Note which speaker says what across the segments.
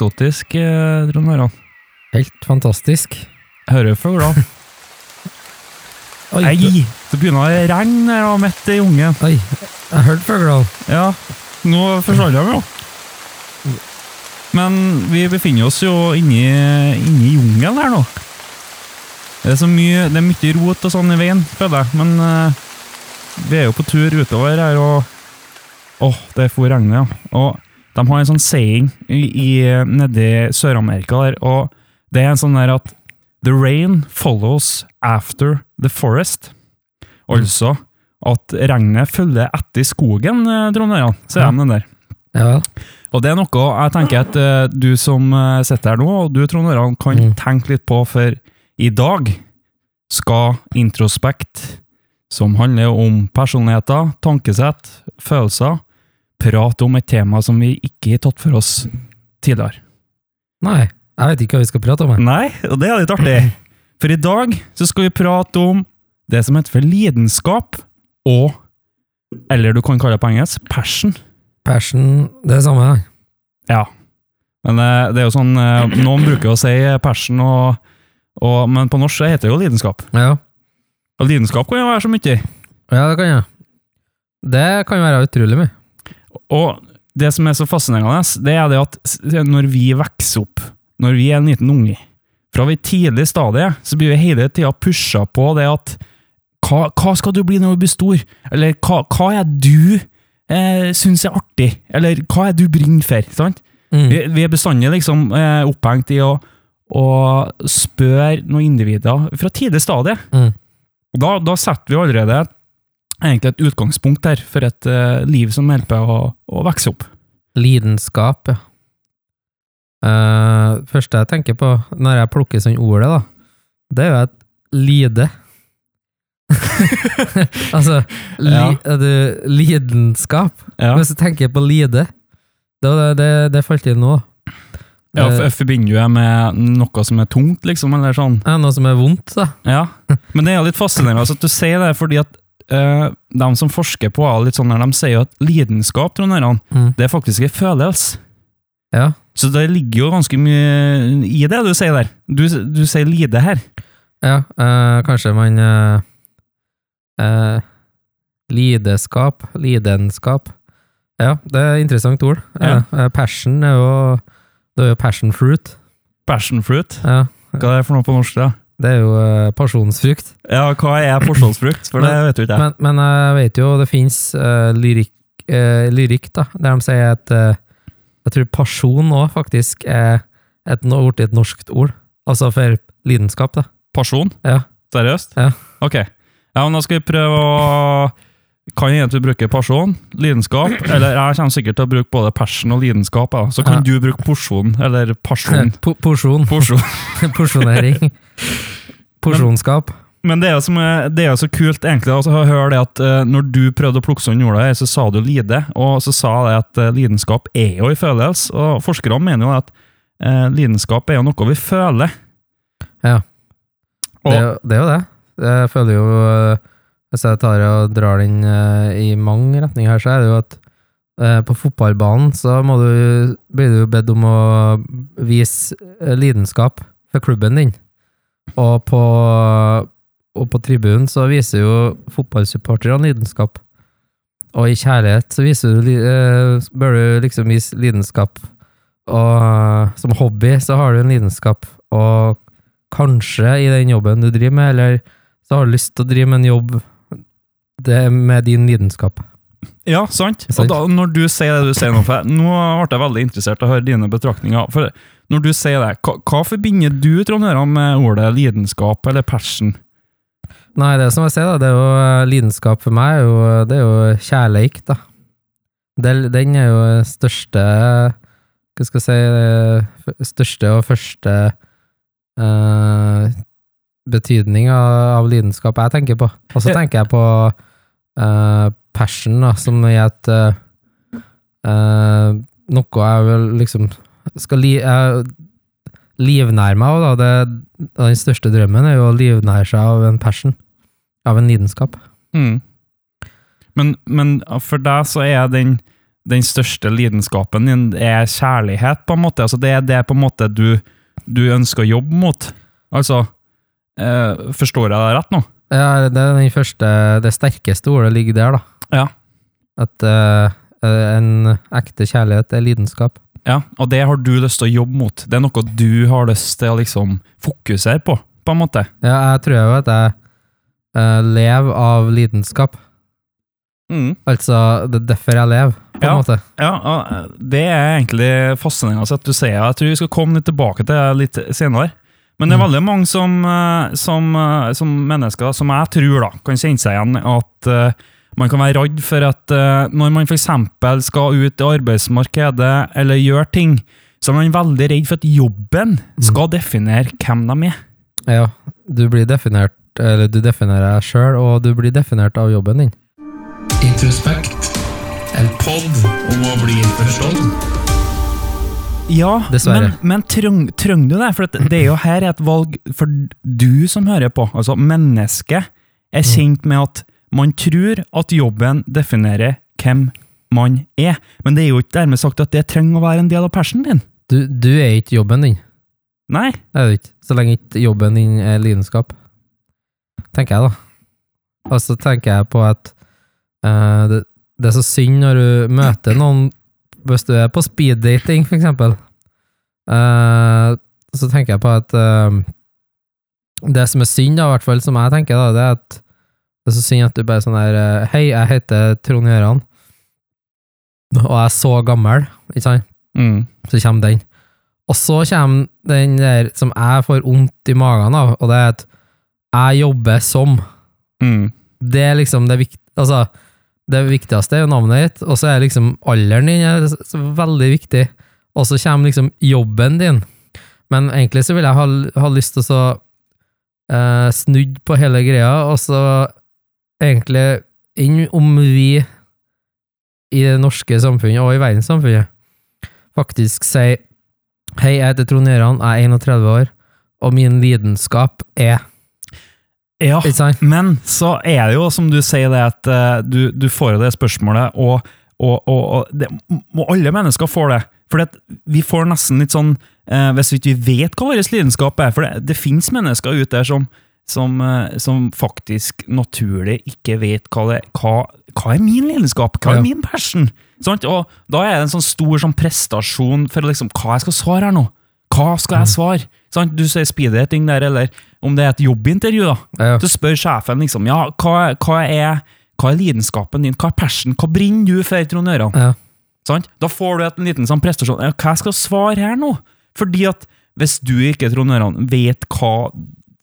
Speaker 1: eksotisk, eh, Trond Harald.
Speaker 2: Helt fantastisk.
Speaker 1: Hører fugler.
Speaker 2: Oi,
Speaker 1: Nei, det begynner å regne her midt i ungen.
Speaker 2: oi, jeg hørte fuglene.
Speaker 1: Ja, nå forsvant de jo. Men vi befinner oss jo inni, inni jungelen her nå. Det er så mye, det er mye rot og sånn i veien, føler jeg. Men uh, vi er jo på tur utover her, og Åh, det for regnet, ja. Og de har en sånn saying i, i, nedi Sør-Amerika der, og det er en sånn der at The rain follows after the forest. Altså at regnet følger etter skogen, eh, Trond Ørjan. Ser
Speaker 2: Ja.
Speaker 1: de den der?
Speaker 2: Ja.
Speaker 1: Og det er noe jeg tenker at eh, du som eh, sitter her nå, og du Trond Ørjan, kan
Speaker 2: Mm.
Speaker 1: tenke litt på, for i dag skal Introspekt, som handler om personligheter, tankesett, følelser, prate om et tema som vi ikke har tatt for oss tidligere.
Speaker 2: Nei, jeg vet ikke hva vi skal prate om. her.
Speaker 1: Nei, og det er litt artig. For i dag så skal vi prate om det som heter for lidenskap, og Eller du kan kalle det på engelsk passion.
Speaker 2: Passion, det er det samme. ja.
Speaker 1: Ja. Men eh, det er jo sånn eh, Noen bruker å si passion, og, og, men på norsk så heter det jo lidenskap.
Speaker 2: Ja,
Speaker 1: Og lidenskap kan jo være så mye.
Speaker 2: ja det kan jeg. Det kan jo være utrolig mye.
Speaker 1: Og det som er så fascinerende, det er det at når vi vokser opp, når vi er en liten unge, fra vi tidlig stadie, så blir vi hele tida pusha på det at hva, hva skal du bli når du blir stor? Eller hva, hva er du eh, syns er artig? Eller hva er du brenner for? Sant?
Speaker 2: Mm.
Speaker 1: Vi, vi er bestandig liksom eh, opphengt i å, å spørre noen individer fra tidlig stadie.
Speaker 2: Mm.
Speaker 1: Da, da setter vi allerede egentlig et utgangspunkt der for et uh, liv som holder på å, å vokse opp.
Speaker 2: Lidenskap, ja. Uh, første jeg tenker på når jeg plukker sånn ordet, da, det er jo et lide. altså, li,
Speaker 1: Ja.
Speaker 2: du, lidenskap.
Speaker 1: Ja,
Speaker 2: Hvis du tenker på lide, det, det, det, falt inn nå.
Speaker 1: ja for Forbinder du det med noe som er tungt, liksom? eller sånn?
Speaker 2: Ja, noe som er vondt, da.
Speaker 1: Ja. Men det er litt fascinerende at du sier det, fordi at eh, de som forsker på litt sånn, her, de sier jo at lidenskap Trond Ørjan,
Speaker 2: Mm.
Speaker 1: det er faktisk en følelse.
Speaker 2: Ja.
Speaker 1: Så det ligger jo ganske mye i det du sier der. Du, du sier lide her.
Speaker 2: Ja, eh, kanskje man eh, eh, Lideskap, lidenskap. Ja, det er et interessant ord.
Speaker 1: Ja.
Speaker 2: Eh, passion er jo Det er jo passion fruit.
Speaker 1: Passion fruit.
Speaker 2: Ja,
Speaker 1: Hva er det for noe på norsk? da?
Speaker 2: Det er jo uh, pasjonsfrukt.
Speaker 1: Ja, hva er pasjonsfrukt? For det vet jo ikke jeg.
Speaker 2: Men, men jeg vet jo det fins lyrikk, uh, lyrik, da, der de sier at eh, Jeg tror pasjon òg faktisk er et, no- blitt et norskt ord. Altså for lidenskap, da.
Speaker 1: Pasjon?
Speaker 2: Ja.
Speaker 1: Seriøst?
Speaker 2: Ja.
Speaker 1: Ok. Ja, men da skal vi prøve å Kan hende vi bruker pasjon, lidenskap, eller jeg kommer sikkert til å bruke både passion og lidenskap. Ja. Så kan
Speaker 2: Ja.
Speaker 1: du bruke porsjon, eller.
Speaker 2: Po- Porsjon.
Speaker 1: Porsjon.
Speaker 2: Porsjonering. Porsjonskap.
Speaker 1: Men det er som er, det er jo så kult egentlig altså, å høre det at uh, når du prøvde å plukke sånn jorda her, så sa du lide, og så sa jeg at uh, lidenskap er jo en følelse, og forskerne mener jo at uh, lidenskap er jo noe vi føler.
Speaker 2: Ja.
Speaker 1: Og,
Speaker 2: Det, det er jo det. Jeg føler jo Hvis jeg tar og drar den i mange retninger her, så er det jo at på fotballbanen så du, blir du bedt om å vise lidenskap for klubben din. Og på, og på tribunen så viser jo fotballsupporterne lidenskap. Og i kjærlighet så viser du, øh, bør du liksom vise lidenskap. Og øh, som hobby så har du en lidenskap. Og kanskje i den jobben du driver med, eller så har du lyst til å drive med en jobb det med din lidenskap.
Speaker 1: Ja, sant.
Speaker 2: Sant.
Speaker 1: Og da, når du sier det du sier nå, for jeg- nå ble jeg veldig interessert i å høre dine betraktninger. For når du sier det, hva, hva forbinder du Trond med ordet lidenskap eller passion?
Speaker 2: Nei, det som jeg sier, da, det er jo eh, lidenskap for meg, jo, det er jo kjærleik, da. Det- Den er jo største Hva skal jeg si eh, Største og første uh, betydning av, av lidenskap jeg tenker på. Og så tenker jeg på uh, passion, da, som i et eh, Noe jeg vil liksom skal li, eh, livnære meg da. Det, den største drømmen er jo å livnære seg av en passion. Av en lidenskap.
Speaker 1: Mm. Men, men for deg så er den den største lidenskapen din er kjærlighet, på en måte. Altså, det er det på en måte du, du ønsker å jobbe mot. Altså, eh, forstår jeg deg rett nå?
Speaker 2: Ja, det er den første, det sterkeste ordet ligger der, da.
Speaker 1: Ja.
Speaker 2: At eh, en ekte kjærlighet er lidenskap.
Speaker 1: Ja, og det har du lyst til å jobbe mot. Det er noe du har lyst til å liksom fokusere på, på en måte.
Speaker 2: Ja, jeg tror jo at jeg uh, lever av lidenskap.
Speaker 1: Mm.
Speaker 2: Altså, det er derfor jeg lever, på
Speaker 1: Ja.
Speaker 2: en måte.
Speaker 1: Ja, og det er egentlig fascinerende at du sier. Jeg tror vi skal komme litt tilbake til det litt senere. Men det er
Speaker 2: Mm.
Speaker 1: veldig mange som, eh, som, eh, som mennesker, som jeg tror da, kan kjenne seg igjen at eh, man kan være redd for at eh, når man f.eks. skal ut i arbeidsmarkedet eller gjøre ting, så er man veldig redd for at jobben skal definere hvem de er.
Speaker 2: Ja, du blir definert, eller du definerer deg sjøl, og du blir definert av jobben din.
Speaker 3: Introspekt. En pod om å bli forstått.
Speaker 1: Ja,
Speaker 2: Dessverre.
Speaker 1: men, men trenger treng du det? For det er jo her et valg for du som hører på. Altså, mennesket er kjent med at man tror at jobben definerer hvem man er. Men det er jo ikke dermed sagt at det trenger å være en del av persen din.
Speaker 2: Du, du er ikke jobben din.
Speaker 1: Nei.
Speaker 2: Det er du ikke. Så lenge ikke jobben din er lidenskap. Tenker jeg, da. Og så tenker jeg på at uh, det, det er så synd når du møter noen Hvis du er på speeddating, for eksempel. uh, så tenker jeg på at uh, Det som er synd, da, i hvert fall som jeg tenker, da, det er at det er så synd at du bare sånn der eh, Hei, jeg heter Trond Gjøran, og jeg er så gammel, ikke sant?
Speaker 1: Mm.
Speaker 2: så kommer den. Og så kommer den der som jeg får vondt i magen av, og det er at jeg jobber som.
Speaker 1: Mm.
Speaker 2: Det er liksom det viktigste, altså, det viktigste er jo navnet ditt, og så er liksom alderen din er veldig viktig, og så kommer liksom jobben din. Men egentlig så vil jeg ha, ha lyst til å så eh, snudd på hele greia, og så egentlig enn om vi i det norske samfunnet og i verdenssamfunnet faktisk sier Hei, jeg heter Trond Gjøran, jeg er 31 år, og min lidenskap er
Speaker 1: Ja. Men så er det jo, som du sier, det at uh, du, du får det spørsmålet, og, og, og, og det, alle mennesker får det. For vi får nesten litt sånn uh, Hvis vi ikke vet hva vår lidenskap er For det, det finnes mennesker ute der som, som, eh, som faktisk naturlig ikke vet hva det hva, hva er min lidenskap? Hva er
Speaker 2: Ja.
Speaker 1: min passion? Sant? Og da er det en sånn stor sånn prestasjon for liksom, hva jeg skal svare her nå. Hva skal jeg svare? Sant? Du sier speeddating der, eller om det er et jobbintervju, da.
Speaker 2: Ja.
Speaker 1: Så spør sjefen liksom, ja, hva, hva, er, hva er lidenskapen din, hva er passion, hva brenner du for, Trond Øran?
Speaker 2: Ja.
Speaker 1: Da får du et liten sånn prestasjon, hva jeg svare her nå? Fordi at hvis du ikke, Trond Øran, vet hva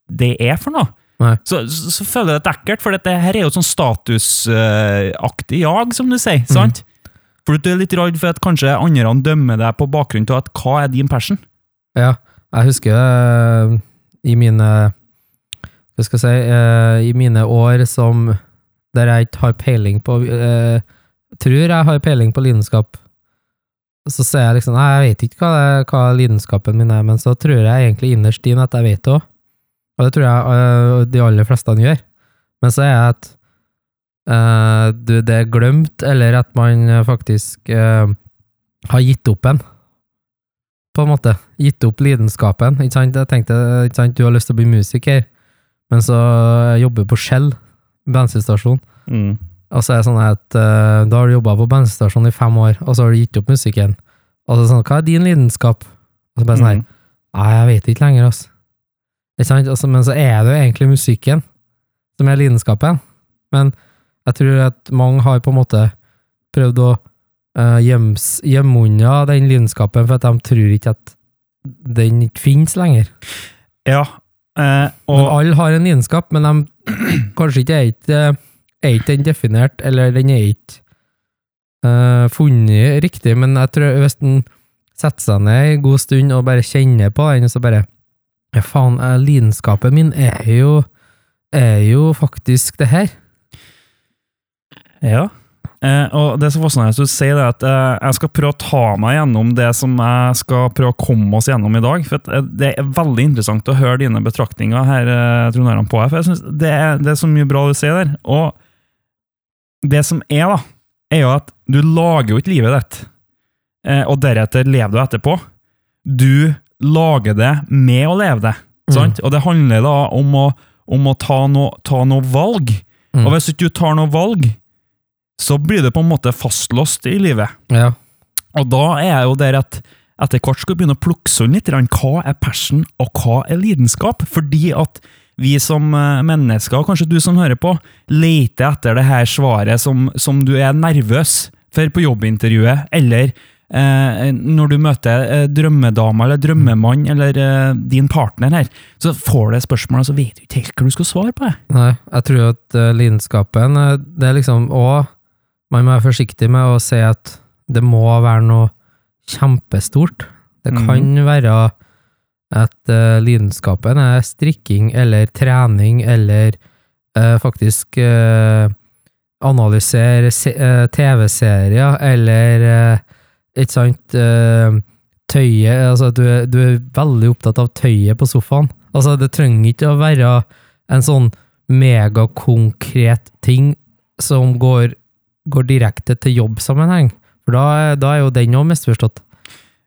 Speaker 1: det er for noe, så, så, så føler jeg det ekkelt, for dette her er jo sånn statusaktig jag, som du sier, sant? For du er litt redd for at kanskje andre dømmer deg på bakgrunn av at hva er din passion?
Speaker 2: Ja, jeg husker eh, i mine Hva skal jeg si eh, I mine år som der jeg ikke har peiling på eh, Tror jeg har peiling på lidenskap. Så sier jeg liksom Nei, jeg vet ikke hva, det, hva lidenskapen min er, men så tror jeg egentlig innerst inne at jeg vet det òg. Og det tror jeg eh, de aller fleste gjør. Men så er det at uh, du, det er glemt, eller at man faktisk uh, har gitt opp en på en måte. Gitt opp lidenskapen. Ikke sant? Jeg tenkte, ikke sant? Du har lyst til å bli musiker, men så jobber du på Shell, bensinstasjon. Og så er det sånn at uh, da har du jobba på bensinstasjon i fem år, og så har du gitt opp musikken. Og så er det sånn, hva er din lidenskap? Og så bare sånn her,
Speaker 1: Mm.
Speaker 2: nei, jeg vet ikke lenger, altså. Altså, men så er det jo egentlig musikken som er lidenskapen. Men jeg tror at mange har på en måte prøvd å uh, gjemme unna den lidenskapen, for at de tror ikke at den ikke finnes lenger.
Speaker 1: Ja, eh,
Speaker 2: Og
Speaker 1: og
Speaker 2: alle har en lidenskap, men de kanskje ikke er ikke, er ikke den definert, eller den er ikke uh, funnet riktig, men jeg tror hvis den setter seg ned en god stund og bare kjenner på den, så bare Ja, faen, eh, lidenskapen min er jo er jo faktisk det her.
Speaker 1: Ja. Eh, og det som fascinerende at du sier det, at eh, jeg skal prøve å ta meg gjennom det som jeg skal prøve å komme oss gjennom i dag. For eh, Det er veldig interessant å høre dine betraktninger her, eh, Trond Aron, på her. For jeg synes det er, det er så mye bra du sier der. Og det som er, da, er jo at du lager jo ikke livet ditt, eh, og deretter lever du etterpå. Du lager det med å leve det. Sant? Og det handler da om å, om å ta noe ta noe valg.
Speaker 2: Mm.
Speaker 1: Og hvis ikke du tar noe valg, så blir du på en måte fastlåst i livet.
Speaker 2: Ja.
Speaker 1: Og da er jeg jo der at etter hvert skal du begynne å plukke sånn litt hva er passion, og hva er lidenskap? Fordi at vi som eh, mennesker, og kanskje du som hører på, leter etter det her svaret som, som du er nervøs for på jobbintervjuet, eller eh, når du møter eh, drømmedama eller drømmemann eller eh, din partner her, så får du spørsmål, og så vet du ikke helt hva du skal svare på.
Speaker 2: Nei, jeg tror at uh, lidenskapen eh, Det er liksom Og man må være forsiktig med å si at det må være noe kjempestort. Det kan være at uh, lidenskapen er strikking eller trening eller faktisk analysere se- TV-serier eller ikke sant uh, Tøyet Altså, du er, du er veldig opptatt av tøyet på sofaen. Altså, det trenger ikke å være en sånn megakonkret ting som går, går direkte til jobbsammenheng. For da, da er jo den òg misforstått.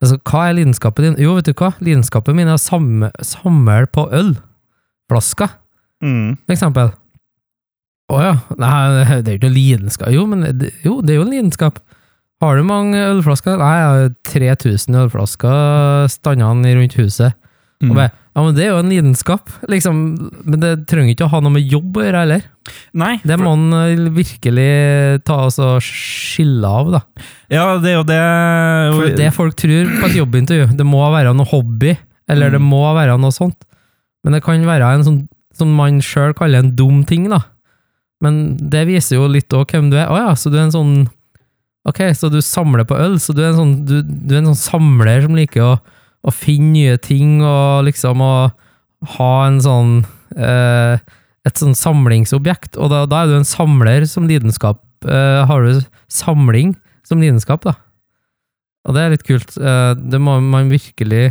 Speaker 2: Altså, hva er lidenskapen din? Jo, vet du hva? Lidenskapen min er å samle, samle på ølflasker, for eksempel. Å ja. Nei, det er jo ikke noe lidenskap. Jo, men det, jo, det er jo en lidenskap. Har du mange ølflasker? Nei, jeg har 3000 ølflasker stående rundt huset.
Speaker 1: Mm.
Speaker 2: Bare, ja, men det er jo en lidenskap, liksom. Men det trenger ikke å ha noe med jobb å gjøre heller.
Speaker 1: Nei,
Speaker 2: Det må man eh, virkelig ta og skille av, da.
Speaker 1: ja, det er jo det
Speaker 2: For det folk tror på et jobbintervju, det må være noe hobby, eller det
Speaker 1: Mm.
Speaker 2: må være noe sånt. Men det kan være en sånn som man sjøl kaller en dum ting, da. Men det viser jo litt òg hvem du er. Å ja, så du er en sånn Ok, så du samler på øl, så du er en sånn, du, du er en sånn samler som liker å, å finne nye ting, og liksom å ha en sånn eh, Et sånn samlingsobjekt, og da, da er du en samler som lidenskap. Eh, har du samling som lidenskap, da? Og det er litt kult. Eh, Det må man virkelig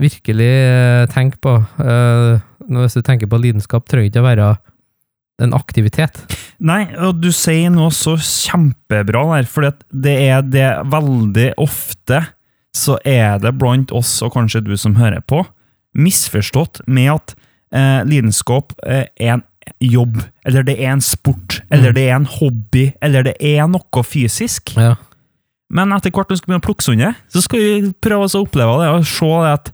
Speaker 2: virkelig eh, tenke på. Eh, Hvis du tenker på lidenskap, trenger ikke å være en aktivitet.
Speaker 1: Nei, og du sier noe så kjempebra der, for det er det veldig ofte så er det blant oss, og kanskje du som hører på, misforstått med at eh, lidenskap eh, er en jobb, eller det er en sport, eller
Speaker 2: Mm.
Speaker 1: det er en hobby, eller det er noe fysisk.
Speaker 2: Ja.
Speaker 1: Men etter hvert vi skal begynne å plukke sånn det, så skal vi prøve oss å oppleve det, og se at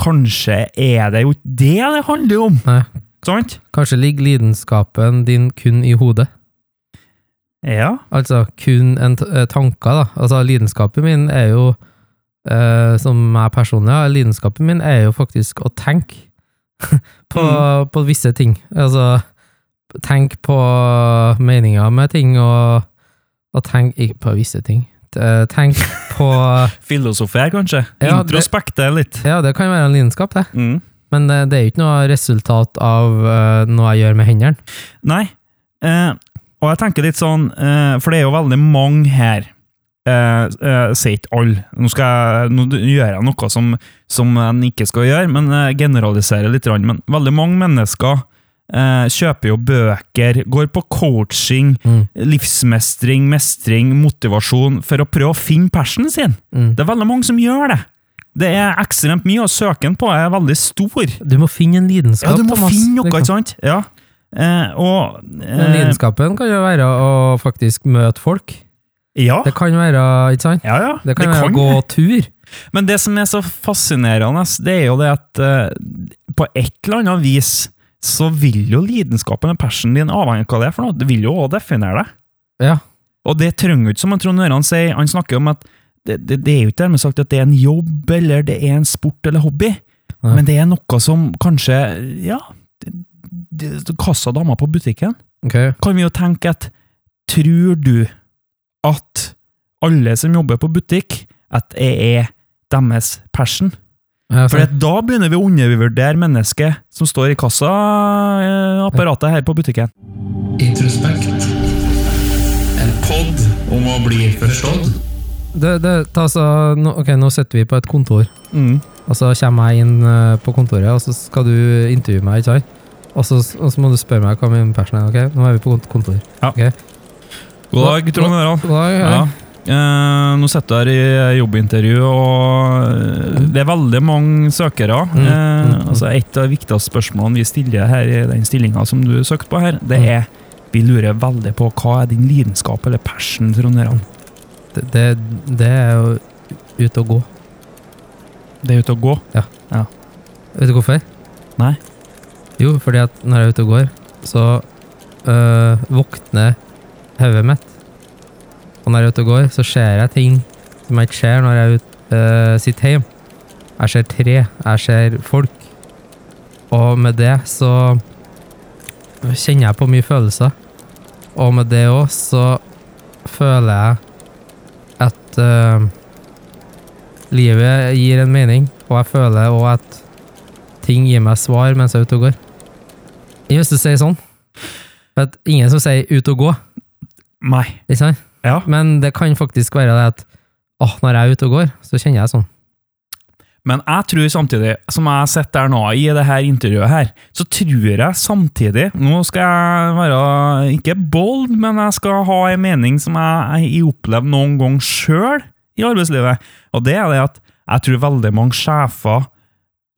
Speaker 1: kanskje er det jo det det handler om.
Speaker 2: Nei.
Speaker 1: Sant?
Speaker 2: Kanskje ligger lidenskapen din kun i hodet.
Speaker 1: Ja.
Speaker 2: Altså kun en eh, tanker, da. Altså lidenskapen min er jo, eh, som meg personlig ja, lidenskapen min er jo faktisk å tenke på, på visse ting. Altså tenk på meninger med ting, og, og tenk ikke på visse ting. Eh, Tenk på
Speaker 1: Filosofi kanskje.
Speaker 2: Ja,
Speaker 1: Introspekte litt.
Speaker 2: Ja, det kan være en lidenskap, det.
Speaker 1: Mm.
Speaker 2: Men eh, det er jo ikke noe resultat av eh, noe jeg gjør med hendene.
Speaker 1: Nei, eh, og jeg tenker litt sånn, eh, for det er jo veldig mange her, eh, eh, sier ikke alle, nå, nå gjør jeg noe som, som en ikke skal gjøre, men eh, generaliserer litt, men veldig mange mennesker eh, kjøper jo bøker, går på coaching,
Speaker 2: Mm.
Speaker 1: livsmestring, mestring, motivasjon, for å prøve å finne passionen sin.
Speaker 2: Mm.
Speaker 1: Det er veldig mange som gjør det. Det er ekstremt mye, og søken på er veldig stor.
Speaker 2: Du må finne en lidenskap,
Speaker 1: Ja, du må
Speaker 2: Thomas.
Speaker 1: finne noe, ikke sant? Ja. Eh, og
Speaker 2: Den
Speaker 1: eh,
Speaker 2: lidenskapen kan jo være å faktisk møte folk.
Speaker 1: Ja,
Speaker 2: Det kan være, ikke sant?
Speaker 1: ja, ja.
Speaker 2: Det kan det være å gå tur.
Speaker 1: Men det som er så fascinerende, det er jo det at eh, på et eller annet vis så vil jo lidenskapen og passionen din avhengig av hva det er for noe. Det vil jo også definere deg.
Speaker 2: Ja.
Speaker 1: Og det trenger jo ikke, som Trond Øran sier, han snakker om at det, det, det er jo ikke dermed sagt at det er en jobb, eller det er en sport eller hobby,
Speaker 2: Nei.
Speaker 1: men det er noe som kanskje, ja, det, det, kassadama på butikken,
Speaker 2: Okay.
Speaker 1: kan vi jo tenke at tror du at alle som jobber på butikk, at det er deres passion?
Speaker 2: Ja,
Speaker 1: For da begynner vi å undervurdere mennesket som står i kassaapparatet her på butikken.
Speaker 3: Introspekt. En pod om å bli forstått.
Speaker 2: Det, det, ta så, nå, ok, nå sitter vi på et kontor,
Speaker 1: Mm.
Speaker 2: og så kommer jeg inn eh, på kontoret, og så skal du intervjue meg, ikke sant? Og så, og så må du spørre meg hva min passion er, ok? Nå er vi på kont- kontor.
Speaker 1: Ja.
Speaker 2: Okay.
Speaker 1: God dag, Trond Øran.
Speaker 2: God dag,
Speaker 1: Ja. Eh, nå sitter du her i jobbintervju, og eh, det er veldig mange søkere.
Speaker 2: Mm,
Speaker 1: Eh,
Speaker 2: mm, mm.
Speaker 1: altså Et av de viktigste spørsmålene vi stiller her i den stillinga som du søkte på her, det
Speaker 2: Mm.
Speaker 1: er Vi lurer veldig på hva er din lidenskap eller passion, Trond Øran?
Speaker 2: Det, det, det er jo ut og gå.
Speaker 1: Det er ute å gå.
Speaker 2: Ja Vet du hvorfor?
Speaker 1: Nei.
Speaker 2: Jo, fordi at når jeg er ute og går, så øh, våkner hodet mitt. Og når jeg er ute og går, så ser jeg ting som jeg ikke ser når jeg er ut, øh, sitter hjemme. Jeg ser tre, jeg ser folk. Og med det så kjenner jeg på mye følelser. Og med det òg så føler jeg at uh, livet gir en mening, og jeg føler òg at ting gir meg svar mens jeg er ute og går. Jeg hvis du sier sånn. For ingen som sier 'ut og gå',
Speaker 1: Nei.
Speaker 2: ikke sant?
Speaker 1: Ja.
Speaker 2: Men det kan faktisk være det at åh, når jeg er ute og går, så kjenner jeg sånn.
Speaker 1: Men jeg tror samtidig, som jeg sitter der nå i det her intervjuet her, så tror jeg samtidig Nå skal jeg være ikke bold, men jeg skal ha en mening som jeg har opplevd noen gang sjøl i arbeidslivet. Og det er det at jeg tror veldig mange sjefer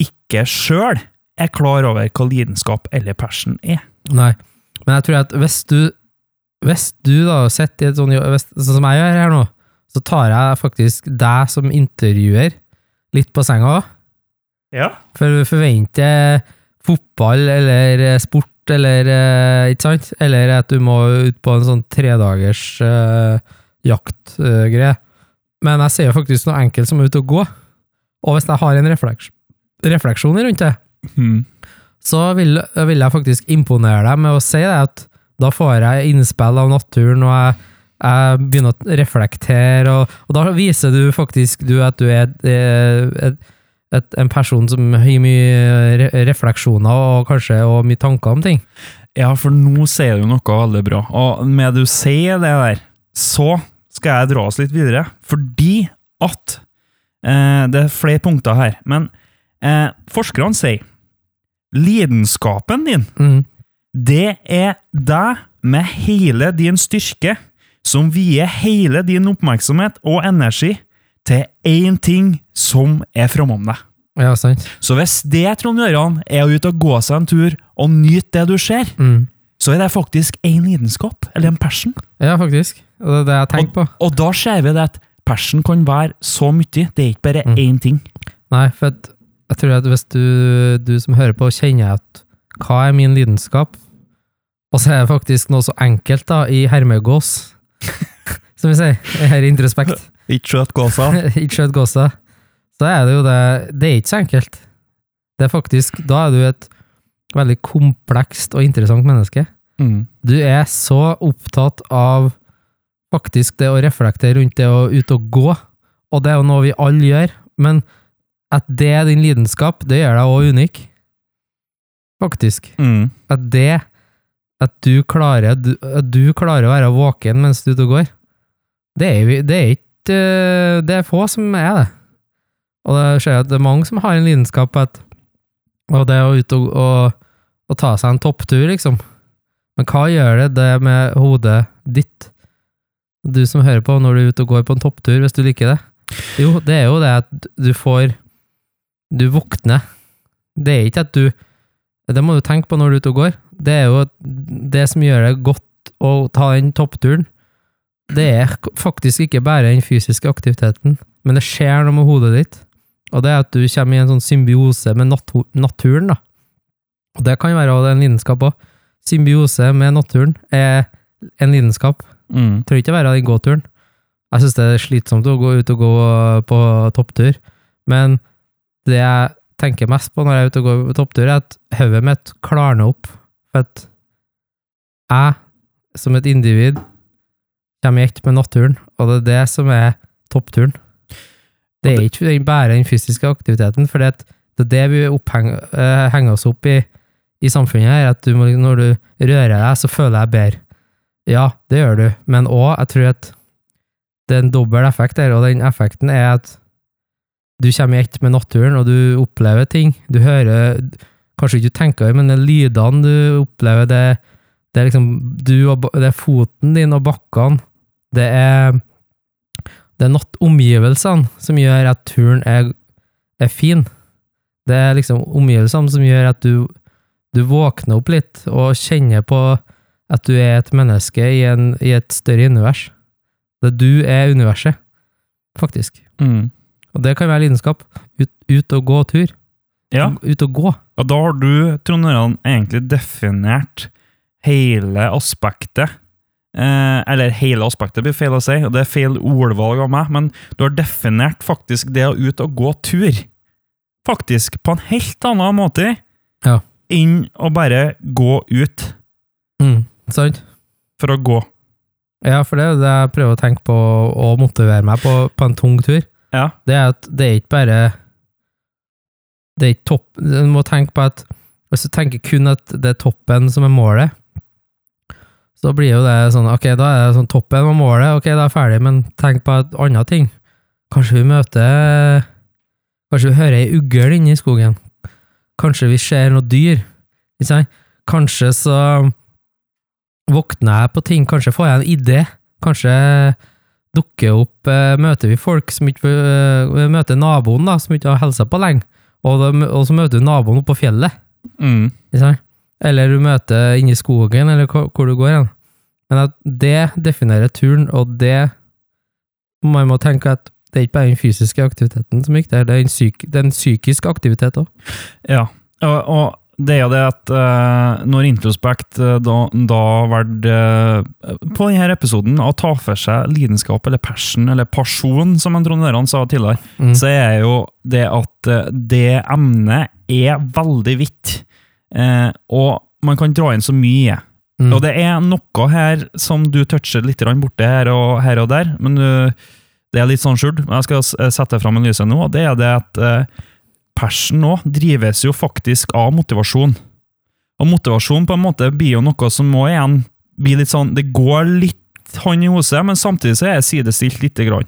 Speaker 1: ikke sjøl er klar over hva lidenskap eller passion er.
Speaker 2: Nei. Men jeg tror at hvis du hvis du da sitter i et sånt jobb, Sånn som jeg gjør her nå, så tar jeg faktisk deg som intervjuer litt på senga.
Speaker 1: Ja.
Speaker 2: For du forventer fotball eller sport eller eh, Ikke sant? Eller at du må ut på en sånn tredagers uh, jaktgreie. Men jeg ser jo faktisk noe enkelt som er ute og gå. Og hvis jeg har en refleks refleksjon rundt det,
Speaker 1: mm.
Speaker 2: så vil, vil jeg faktisk imponere deg med å si det at da får jeg innspill av naturen, og jeg, jeg begynner å reflektere, og, og da viser du faktisk du at du er et, et, et, en person som har mye refleksjoner og kanskje og mye tanker om ting.
Speaker 1: Ja, for nå sier du noe veldig bra. Og med du sier det der, så skal jeg dra oss litt videre. Fordi at eh, Det er flere punkter her. Men eh, forskerne sier lidenskapen din,
Speaker 2: Mm.
Speaker 1: det er deg med hele din styrke, som vier hele din oppmerksomhet og energi til én ting som er framom deg.
Speaker 2: Ja, sant.
Speaker 1: Så hvis det, Trond Gjøran, er å ut og gå seg en tur og nyte det du ser,
Speaker 2: Mm.
Speaker 1: så er det faktisk en lidenskap, eller en passion.
Speaker 2: Ja, faktisk. Det er det jeg tenker på.
Speaker 1: Og da ser vi det at passion kan være så mye, det er ikke bare
Speaker 2: Mm.
Speaker 1: én ting.
Speaker 2: Nei, for at, jeg tror at hvis du, du som hører på, kjenner at hva er min lidenskap, og så er det faktisk noe så enkelt da, i hermegås, som vi sier, her introspekt,
Speaker 1: Ikke skjøt gåsa.
Speaker 2: ikke skjøt gåsa, så er det jo det, det er ikke så enkelt. Det er faktisk, da er du et veldig komplekst og interessant menneske.
Speaker 1: Mm.
Speaker 2: Du er så opptatt av faktisk det å reflektere rundt det å ut og gå, og det er jo noe vi alle gjør, men at det er din lidenskap, det gjør deg også unik. Faktisk.
Speaker 1: Mm.
Speaker 2: At det, at du klarer, at du klarer å være våken mens du ute og går, det er, det er ikke, eh, det er få som er det. Og det skjer at det er mange som har en lidenskap på at, og det å ut og, og, og ta seg en topptur, liksom. Men hva gjør det, det med hodet ditt? Du som hører på når du er ute og går på en topptur, hvis du liker det. Jo, det er jo det at du får Du våkner. Det er ikke at du Det må du tenke på når du er ute og går. Det er jo det som gjør det godt å ta den toppturen. Det er faktisk ikke bare den fysiske aktiviteten, men det skjer noe med hodet ditt. Og det er at du kommer i en sånn symbiose med natu naturen, da. Og det kan være en lidenskap òg. Symbiose med naturen er en lidenskap.
Speaker 1: Mm.
Speaker 2: Trenger ikke være den gåturen. Jeg syns det er slitsomt å gå ut og gå på topptur, men det jeg tenker mest på når jeg er ute og går på topptur, er at hodet mitt klarner opp. For at jeg, som et individ, kommer i ett med naturen, og det er det som er toppturen. Det er ikke den- bare den fysiske aktiviteten, for det er det vi oppheng, eh, henger oss opp i i samfunnet, her, at du må, når du rører deg, så føler jeg bedre. Ja, det gjør du, men òg, jeg tror at det er en dobbel effekt der, og den effekten er at du kommer i ett med naturen, og du opplever ting. Du hører Kanskje ikke du tenker det, men det er lydene du opplever, det, Det er liksom du og, det er foten din og bakkene. Det er det er natt omgivelsene som gjør at turen er, er fin. Det er liksom omgivelsene som gjør at du, du våkner opp litt og kjenner på at du er et menneske i, en, i et større univers. Det du er universet, faktisk.
Speaker 1: Mm.
Speaker 2: Og det kan være lidenskap. Ut, ut og gå tur.
Speaker 1: Ja,
Speaker 2: Ut og gå.
Speaker 1: Og da har du, Trond Øran, egentlig definert hele aspektet. Eh, eller hele aspektet blir feil å si, og det er feil ordvalg av meg, men du har definert faktisk det å ut og gå tur. Faktisk på en helt annen måte
Speaker 2: Ja.
Speaker 1: enn å bare gå ut
Speaker 2: Mm, sant?
Speaker 1: for å gå.
Speaker 2: Ja, for det er det jeg prøver å tenke på og motivere meg på på en tung tur.
Speaker 1: Ja.
Speaker 2: Det er at det er ikke bare Det er topp Du må tenke på at hvis du tenker kun at det er toppen som er målet, så blir jo det sånn Ok, da er det sånn toppen av målet, ok, da er jeg ferdig, men tenk på et annet ting. Kanskje vi møter Kanskje vi hører ei ugl inne i skogen. Kanskje vi ser noe dyr. Kanskje så våkner jeg på ting, kanskje får jeg en idé. Kanskje dukker opp eh, Møter vi folk som ikke eh, møter naboen, da, som ikke har hilsa på lenge. Og, de, og så møter du naboen oppe på fjellet.
Speaker 1: Mm.
Speaker 2: Eller du møter inni skogen, eller hvor, du går hen. Men at det definerer turen, og det Man må tenke at det er ikke bare den fysiske aktiviteten som er det er en, psyk, det er en psykisk aktivitet òg.
Speaker 1: Ja, og, og det er jo det at uh, når Introspekt uh, da, da valgte uh, på denne episoden å ta for seg lidenskap eller passion, eller pasjon, som en Trond Øran sa tidligere,
Speaker 2: Mm.
Speaker 1: så er jo det at eh, det emnet er veldig vidt, eh, og man kan dra inn så mye.
Speaker 2: Mm.
Speaker 1: Og det er noe her som du toucher litt borte her og, her og der, men det er litt sånn skjult. Jeg skal sette fram en lyse nå, og det er det at eh, passion nå drives jo faktisk av motivasjon. Og motivasjon på en måte blir jo noe som må igjen bli litt sånn Det går litt hånd i hose, men samtidig så er jeg sidestilt lite grann.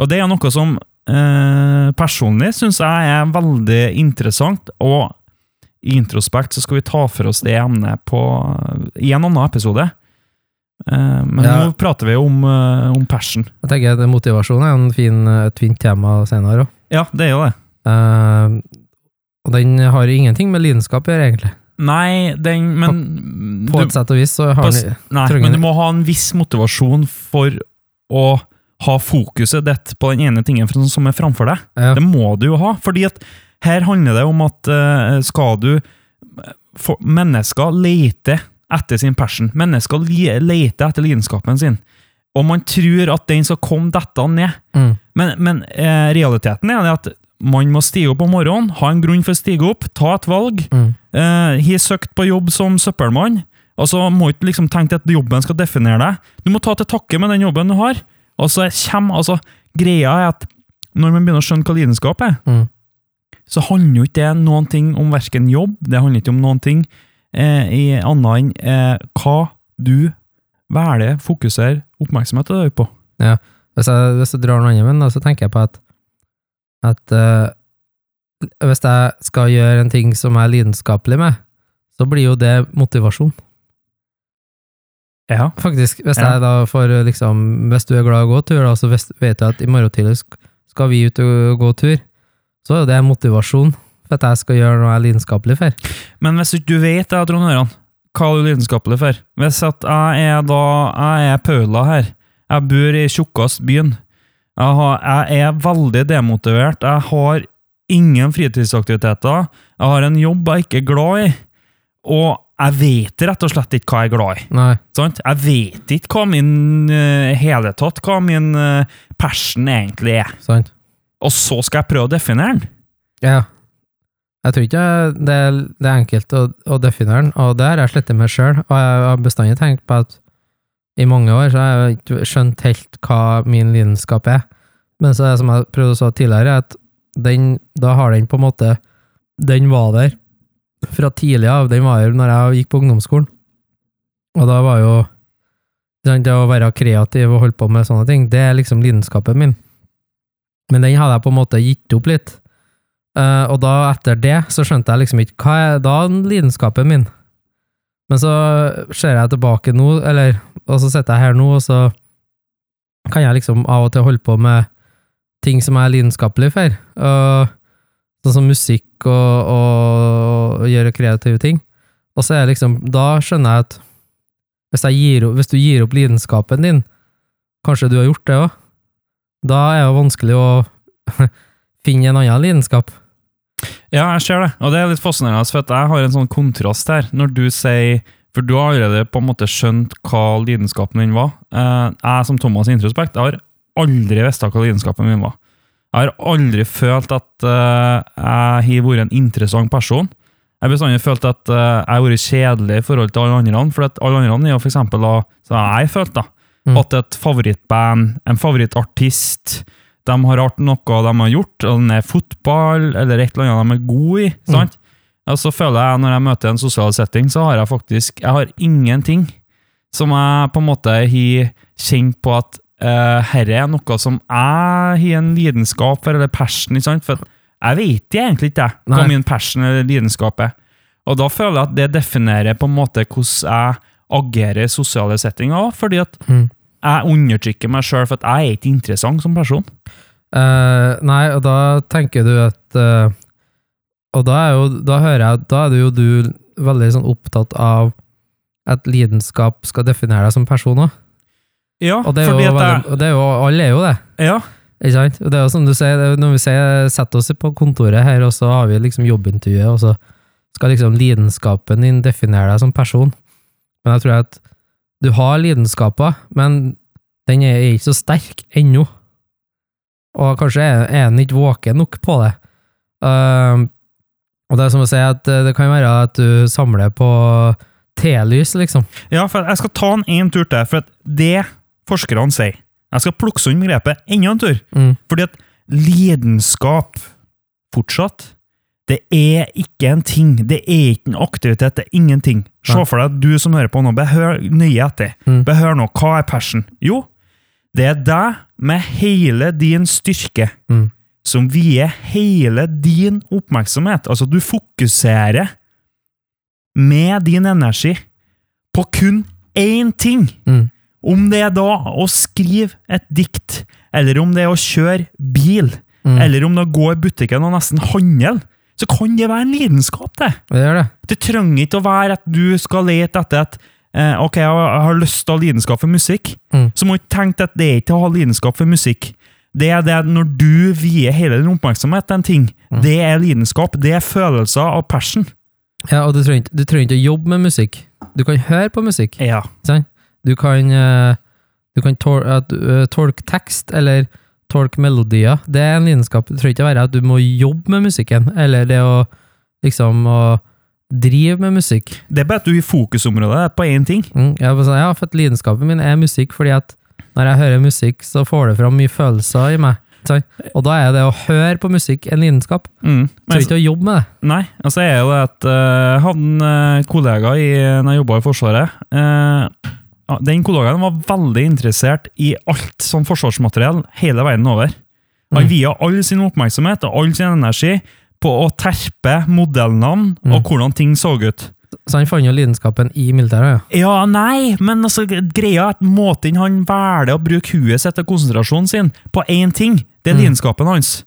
Speaker 1: Og det er noe som eh, personlig syns jeg er veldig interessant, og i Introspekt så skal vi ta for oss det emnet på, i en annen episode. Eh, men
Speaker 2: Ja.
Speaker 1: nå prater vi om, eh, om passion.
Speaker 2: Jeg tenker at Motivasjon er en fin, et fint tema senere òg.
Speaker 1: Ja, det er jo det.
Speaker 2: Og den har ingenting med lidenskap å gjøre, egentlig.
Speaker 1: Nei, den Men
Speaker 2: På
Speaker 1: du-
Speaker 2: et sett og vis så har den
Speaker 1: Nei, men du må ha en viss motivasjon for å ha fokuset ditt på den ene tingen som er framfor deg.
Speaker 2: ja.
Speaker 1: Det må du jo ha, fordi at her handler det om at uh, skal du for, Mennesker leter etter sin passion. Mennesker leter etter lidenskapen sin. Og man tror at den skal komme dette ned.
Speaker 2: Mm.
Speaker 1: Men, men eh, realiteten er at man må stige opp om morgenen, ha en grunn for å stige opp, ta et valg.
Speaker 2: Mm.
Speaker 1: Eh, har søkt på jobb som søppelmann. Og så må ikke liksom tenke at jobben skal definere deg. Du må ta til takke med den jobben du har. Og så kommer, altså, Greia er at når man begynner å skjønne hva lidenskap er,
Speaker 2: Mm.
Speaker 1: så handler jo ikke det noen ting om verken jobb, det handler ikke om noen ting eh, i annet enn eh, hva du velger, fokuserer oppmerksomheten din på.
Speaker 2: Hvis jeg, hvis jeg drar noe annet, så tenker jeg på at, at uh, hvis jeg skal gjøre en ting som jeg er lidenskapelig med, så blir jo det motivasjon.
Speaker 1: Ja.
Speaker 2: Faktisk, hvis
Speaker 1: Ja.
Speaker 2: jeg da får liksom Hvis du er glad i å gå tur, da, så vet du at i morgen tidlig sk- skal vi ut og gå tur, så er jo det motivasjon for at jeg skal gjøre noe jeg er lidenskapelig for.
Speaker 1: Men hvis ikke du vet det, Trond Øran, hva er du lidenskapelig for? Hvis at jeg er da Jeg er Paula her. Jeg bor i tjukkast byen. Jeg, er veldig demotivert. Jeg har ingen fritidsaktiviteter. Jeg har en jobb jeg ikke er glad i. Og jeg vet rett og slett ikke hva jeg er glad i.
Speaker 2: Nei.
Speaker 1: Sant? Jeg vet ikke hva min uh, hele tatt, hva min uh, passion egentlig er.
Speaker 2: Sant?
Speaker 1: Og så skal jeg prøve å definere den.
Speaker 2: Ja. Jeg tror ikke det er, det er enkelt å, å definere den, og det har jeg slettet meg sjøl. Og jeg har bestandig tenkt på at i mange år så har jeg ikke skjønt helt hva min lidenskap er. Men så er det som jeg prøvde å si tidligere, at den, da har den på en måte Den var der fra tidlig av. Den var der når jeg gikk på ungdomsskolen. Og da var jo det å være kreativ og holde på med sånne ting, det er liksom lidenskapen min. Men den hadde jeg på en måte gitt opp litt. Eh, og da, etter det, så skjønte jeg liksom ikke hva er da lidenskapen min? Men så ser jeg tilbake nå, eller, og så sitter jeg her nå, og så kan jeg liksom av og til holde på med ting som jeg er lidenskapelig for. Og, sånn som musikk og, og, og gjøre kreative ting. Og så er det liksom, da skjønner jeg at hvis, jeg gir, hvis du gir opp lidenskapen din, kanskje du har gjort det òg, da er det vanskelig å finne en annen lidenskap.
Speaker 1: Ja, jeg ser det, og det er litt fascinerende, for at jeg har en sånn kontrast her. Når du sier For du har allerede på en måte skjønt hva lidenskapen din var. Eh, Jeg som Thomas Introspekt, jeg har aldri visst hva lidenskapen min var. Jeg har aldri følt at eh, jeg har vært en interessant person. Jeg har bestandig følt at eh, jeg har vært kjedelig i forhold til alle andre, for at alle andre er jo for eksempel da, så jeg følt da,
Speaker 2: Mm.
Speaker 1: at et favorittband, en favorittartist, de har art noe de har gjort, og det er fotball, eller et eller annet de er gode i. sant? Og så føler jeg, når jeg møter en sosial setting, så har jeg faktisk jeg har ingenting som jeg på en måte har kjent på at uh, herre er noe som jeg har en lidenskap for, eller passion, ikke sant? For jeg vet egentlig ikke jeg, hva min passion eller lidenskap er. Og da føler jeg at det definerer på en måte hvordan jeg agerer i sosiale settinger, fordi at
Speaker 2: Mm.
Speaker 1: Jeg undertrykker meg sjøl for at jeg er ikke interessant som person.
Speaker 2: Uh, nei, og da tenker du at uh, Og da, er jo, da hører jeg da er du jo du veldig sånn opptatt av at lidenskap skal definere deg som person òg.
Speaker 1: Ja,
Speaker 2: Og, det er jo
Speaker 1: fordi at
Speaker 2: veldig- og det er jo, alle er jo det.
Speaker 1: ja,
Speaker 2: Ikke sant? Og det er jo som du sier, er jo når vi sier, setter oss på kontoret her, og så har vi liksom jobbintervjuet, og så skal liksom lidenskapen din definere deg som person. Men jeg tror at du har lidenskaper, men den er ikke så sterk ennå. Og kanskje er, den ikke våken nok på det. Uh, og det er som å si at eh, det kan være at du samler på telys, liksom.
Speaker 1: ja, for jeg skal ta en en tur til, for det forskerne sier Jeg skal plukke sånn begrepet enda en tur.
Speaker 2: Mm.
Speaker 1: Fordi at lidenskap fortsatt det er ikke en ting. Det er ikke en aktivitet. Det er ingenting. Se for deg at du som hører på nå, behør nøye etter.
Speaker 2: Mm.
Speaker 1: Behør nå. Hva er passion? Jo, det er deg med hele din styrke
Speaker 2: Mm.
Speaker 1: som vier hele din oppmerksomhet. Altså, du fokuserer med din energi på kun én ting.
Speaker 2: Mm.
Speaker 1: Om det er da å skrive et dikt, eller om det er å kjøre bil,
Speaker 2: Mm.
Speaker 1: eller om det er å gå i butikken og nesten handle, så kan det være en lidenskap, det.
Speaker 2: Det gjør det.
Speaker 1: Det trenger ikke å være at du skal lete etter at eh, Ok, jeg har- lyst til å ha lidenskap for musikk,
Speaker 2: Mm.
Speaker 1: så må du ikke tenke at det er ikke å ha lidenskap for musikk. Det er det når du vier hele din oppmerksomhet til en ting.
Speaker 2: Mm.
Speaker 1: Det er lidenskap. Det er følelser av passion.
Speaker 2: Ja, og du trenger, ikke- du trenger ikke å jobbe med musikk. Du kan høre på musikk.
Speaker 1: Ja.
Speaker 2: Du kan, eh, du kan tol eh, tolke tekst, eller tolke melodier. Det er en lidenskap. Det trenger ikke være at du må jobbe med musikken, eller det å liksom å drive med musikk.
Speaker 1: Det er bare at du i fokusområdet er på én ting.
Speaker 2: Mm, jeg var sånn, ja, for at lidenskapen min er musikk, fordi at når jeg hører musikk, så får det fram mye følelser i meg. Sant? Og da er det å høre på musikk en lidenskap.
Speaker 1: Mm.
Speaker 2: Så ikke å jobbe med det.
Speaker 1: Nei, altså er jo det at uh, han eh, kollega i, når jeg jobba i Forsvaret. ja, den kollegaen var veldig interessert i alt som forsvarsmateriell hele veien over. Han
Speaker 2: Mm.
Speaker 1: via all sin oppmerksomhet og all sin energi på å terpe modellnavn
Speaker 2: Mm.
Speaker 1: og hvordan ting så ut.
Speaker 2: Så han fant jo lidenskapen i militæret, ja.
Speaker 1: Ja, nei, men altså, greia er at måten han velger å bruke huet sitt og konsentrasjonen sin på én ting, det er
Speaker 2: Mm.
Speaker 1: lidenskapen hans.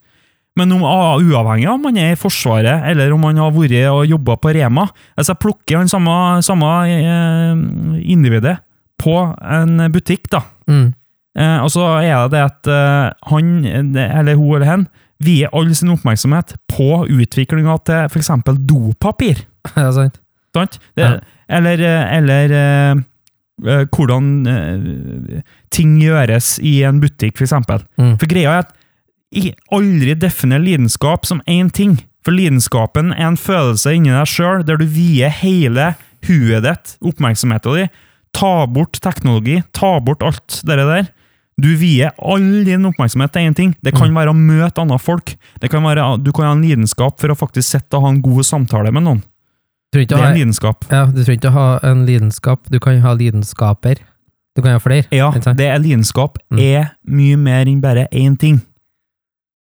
Speaker 1: Men om, ah, uavhengig av om han er i Forsvaret, eller om han har vært og jobba på Rema altså Jeg plukker han samme, samme eh, individet på en butikk, da.
Speaker 2: Mm.
Speaker 1: Eh, og så er det det at eh, han, eller hun eller hen, vier all sin oppmerksomhet på utviklinga til f.eks. dopapir.
Speaker 2: Ja, sant.
Speaker 1: Sant? Det,
Speaker 2: Ja.
Speaker 1: Eller, eh, eller eh, eh, hvordan eh, ting gjøres i en butikk, f.eks.
Speaker 2: Mm.
Speaker 1: For greia er at jeg aldri definer lidenskap som én ting. For lidenskapen er en følelse inni deg sjøl, der du vier hele huet ditt, oppmerksomheten din. Ta bort teknologi, ta bort alt det der. Du vier all din oppmerksomhet til én ting. Det kan være å møte andre folk. Det kan være, du kan ha en lidenskap for å faktisk sitte og ha en god samtale med noen. Det er en lidenskap.
Speaker 2: Ja, du trenger ikke å ha en lidenskap, du kan ha lidenskaper. Du kan ha flere.
Speaker 1: Ja, det er lidenskap
Speaker 2: Mm.
Speaker 1: er mye mer enn bare én ting.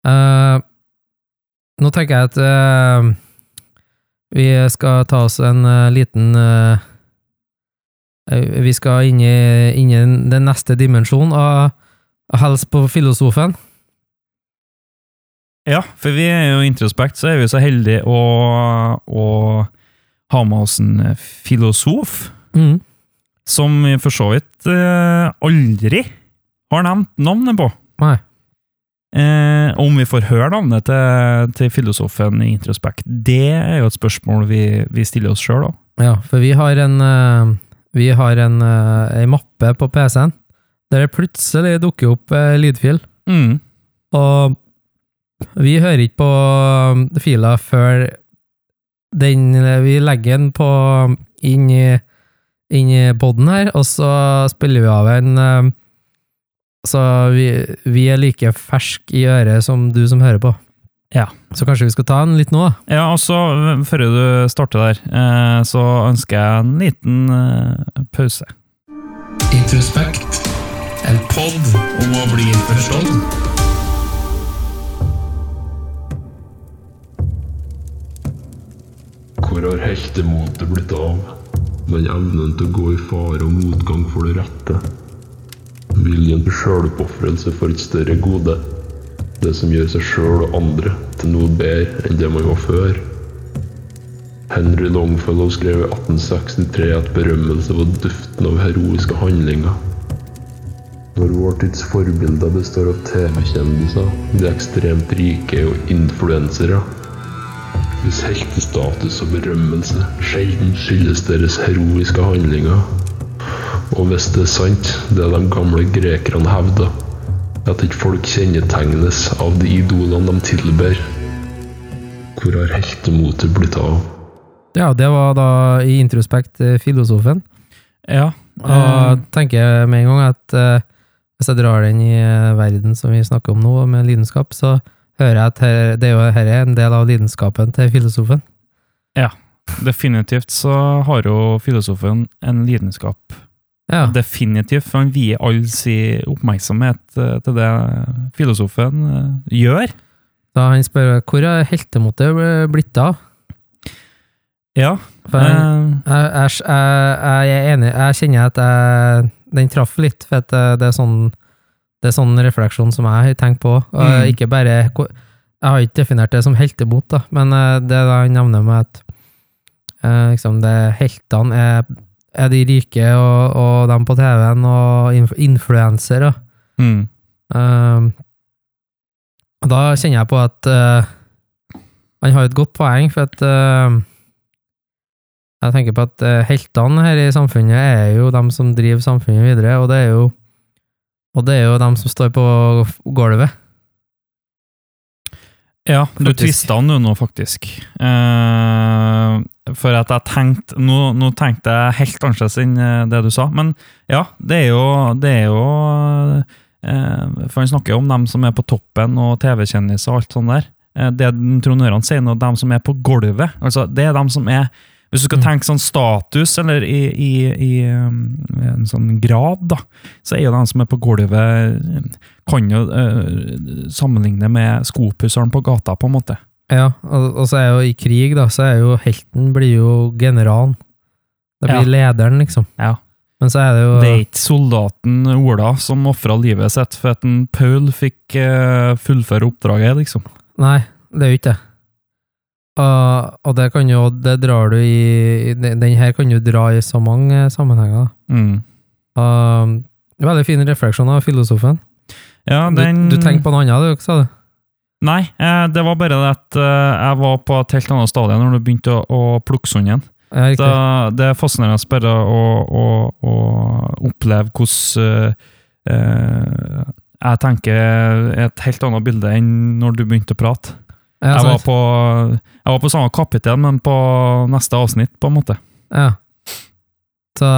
Speaker 2: Uh, nå tenker jeg at uh, vi skal ta oss en uh, liten, Eh, Vi skal inn i, inn i den neste dimensjonen av av helse på filosofen.
Speaker 1: Ja, for vi er jo Introspekt, så er vi så heldige å, å ha med oss en filosof,
Speaker 2: Mm.
Speaker 1: som vi for så vidt eh, aldri har nevnt navnet på.
Speaker 2: Nei.
Speaker 1: Eh, om vi får høre navnet til, til filosofen i Introspekt, det er jo et spørsmål vi, vi stiller oss sjøl òg.
Speaker 2: Ja, for vi har en eh, Vi har en, eh, ei mappe på PC-en der det plutselig dukker opp uh, lydfil.
Speaker 1: Mm.
Speaker 2: Og vi hører ikke på um, fila før den Vi legger den på inn i, inn i poden her, og så spiller vi av en Så vi, vi er like fersk i øret som du som hører på.
Speaker 1: Ja.
Speaker 2: Så kanskje vi skal ta en litt nå, da?
Speaker 1: Ja, og så, eh, før du starter der, eh, så ønsker jeg en liten eh, pause.
Speaker 3: Introspekt. En pod om å bli forstått.
Speaker 4: Hvor har heltemotet blitt av? Den evnen til å gå i fare og motgang for det rette. Viljen til sjøloppofrelse for et større gode. Det som gjør seg sjøl og andre til noe bedre enn det man var før. Henry Longfellow skrev i 1863 at berømmelse var duften av heroiske handlinger. Når vår tids forbilder består av TV-kjendiser, de ekstremt rike og influensere, hvis heltestatus og berømmelse sjelden skyldes deres heroiske handlinger. Og hvis det er sant, det de gamle grekerne hevda, at ikke folk kjennetegnes av de idolene de tilber, hvor har heltemotet blitt av?
Speaker 2: Ja, det var da i Introspekt eh, filosofen.
Speaker 1: Ja.
Speaker 2: Og
Speaker 1: jeg
Speaker 2: tenker jeg med en gang at eh, hvis jeg drar den i eh, verden som vi snakker om nå, med lidenskap, så hører jeg at her, det er jo her er en del av lidenskapen til filosofen.
Speaker 1: Ja, definitivt så har jo filosofen en lidenskap.
Speaker 2: Ja,
Speaker 1: Definitivt, for han vier all sin oppmerksomhet eh, til det filosofen eh, gjør.
Speaker 2: Da han spør hvor er heltemotet blitt av?
Speaker 1: Ja.
Speaker 2: For
Speaker 1: eh,
Speaker 2: jeg, jeg, jeg, jeg er enig, jeg kjenner at den traff litt, for det er sånn det er sånn refleksjon som jeg tenkt på.
Speaker 1: Mm.
Speaker 2: ikke bare, jeg har ikke definert det som heltemot, da, men det da han nevner med at liksom det heltene er, er de rike og, og dem på TV-en og inf influensere.
Speaker 1: mm.
Speaker 2: Um, da kjenner jeg på at uh, han har et godt poeng, for at uh, jeg tenker på at uh, heltene her i samfunnet er jo dem som driver samfunnet videre, og det er jo og det er jo dem som står på gulvet.
Speaker 1: Ja, du tvista han jo nå, faktisk. Eh, for at jeg tenkte nå, nå tenkte jeg helt annerledes enn eh, det du sa. Men ja, det er jo, det er jo eh, For han snakker jo om dem som er på toppen, og TV-kjendiser og alt sånt der. Eh, det Trond Øran sier nå, dem som er på gulvet. Altså, det er dem som er Hvis du skal
Speaker 2: Mm.
Speaker 1: tenke sånn status, eller i, i, i um, en sånn grad, da, så er jo dem som er på gulvet kan jo eh, sammenligne med skopusseren på gata, på en måte.
Speaker 2: Ja, og, og så er jo i krig, da, så er jo helten blir jo generalen. Det blir
Speaker 1: Ja.
Speaker 2: lederen, liksom.
Speaker 1: Ja.
Speaker 2: Men så er det jo
Speaker 1: Det er ikke soldaten Ola som ofra livet sitt for at en Paul fikk eh, fullføre oppdraget, liksom.
Speaker 2: Nei, det er jo ikke det. Og, og det kan jo Det drar du i Den her kan du dra i så mange sammenhenger.
Speaker 1: Mm.
Speaker 2: Og, veldig fin refleksjon av filosofen.
Speaker 1: Ja, den
Speaker 2: Du, du tenker på noe annet, du, sa du?
Speaker 1: Nei, eh, det var bare det at eh, jeg var på et helt annet stadie når du begynte å, å plukke sånn igjen. Da, det er fascinerende bare å, å, å oppleve hvordan eh, eh, jeg tenker et helt annet bilde enn når du begynte å prate.
Speaker 2: ja,
Speaker 1: jeg, var på, jeg var på samme kapittel, men på neste avsnitt, på en måte.
Speaker 2: Ja. Så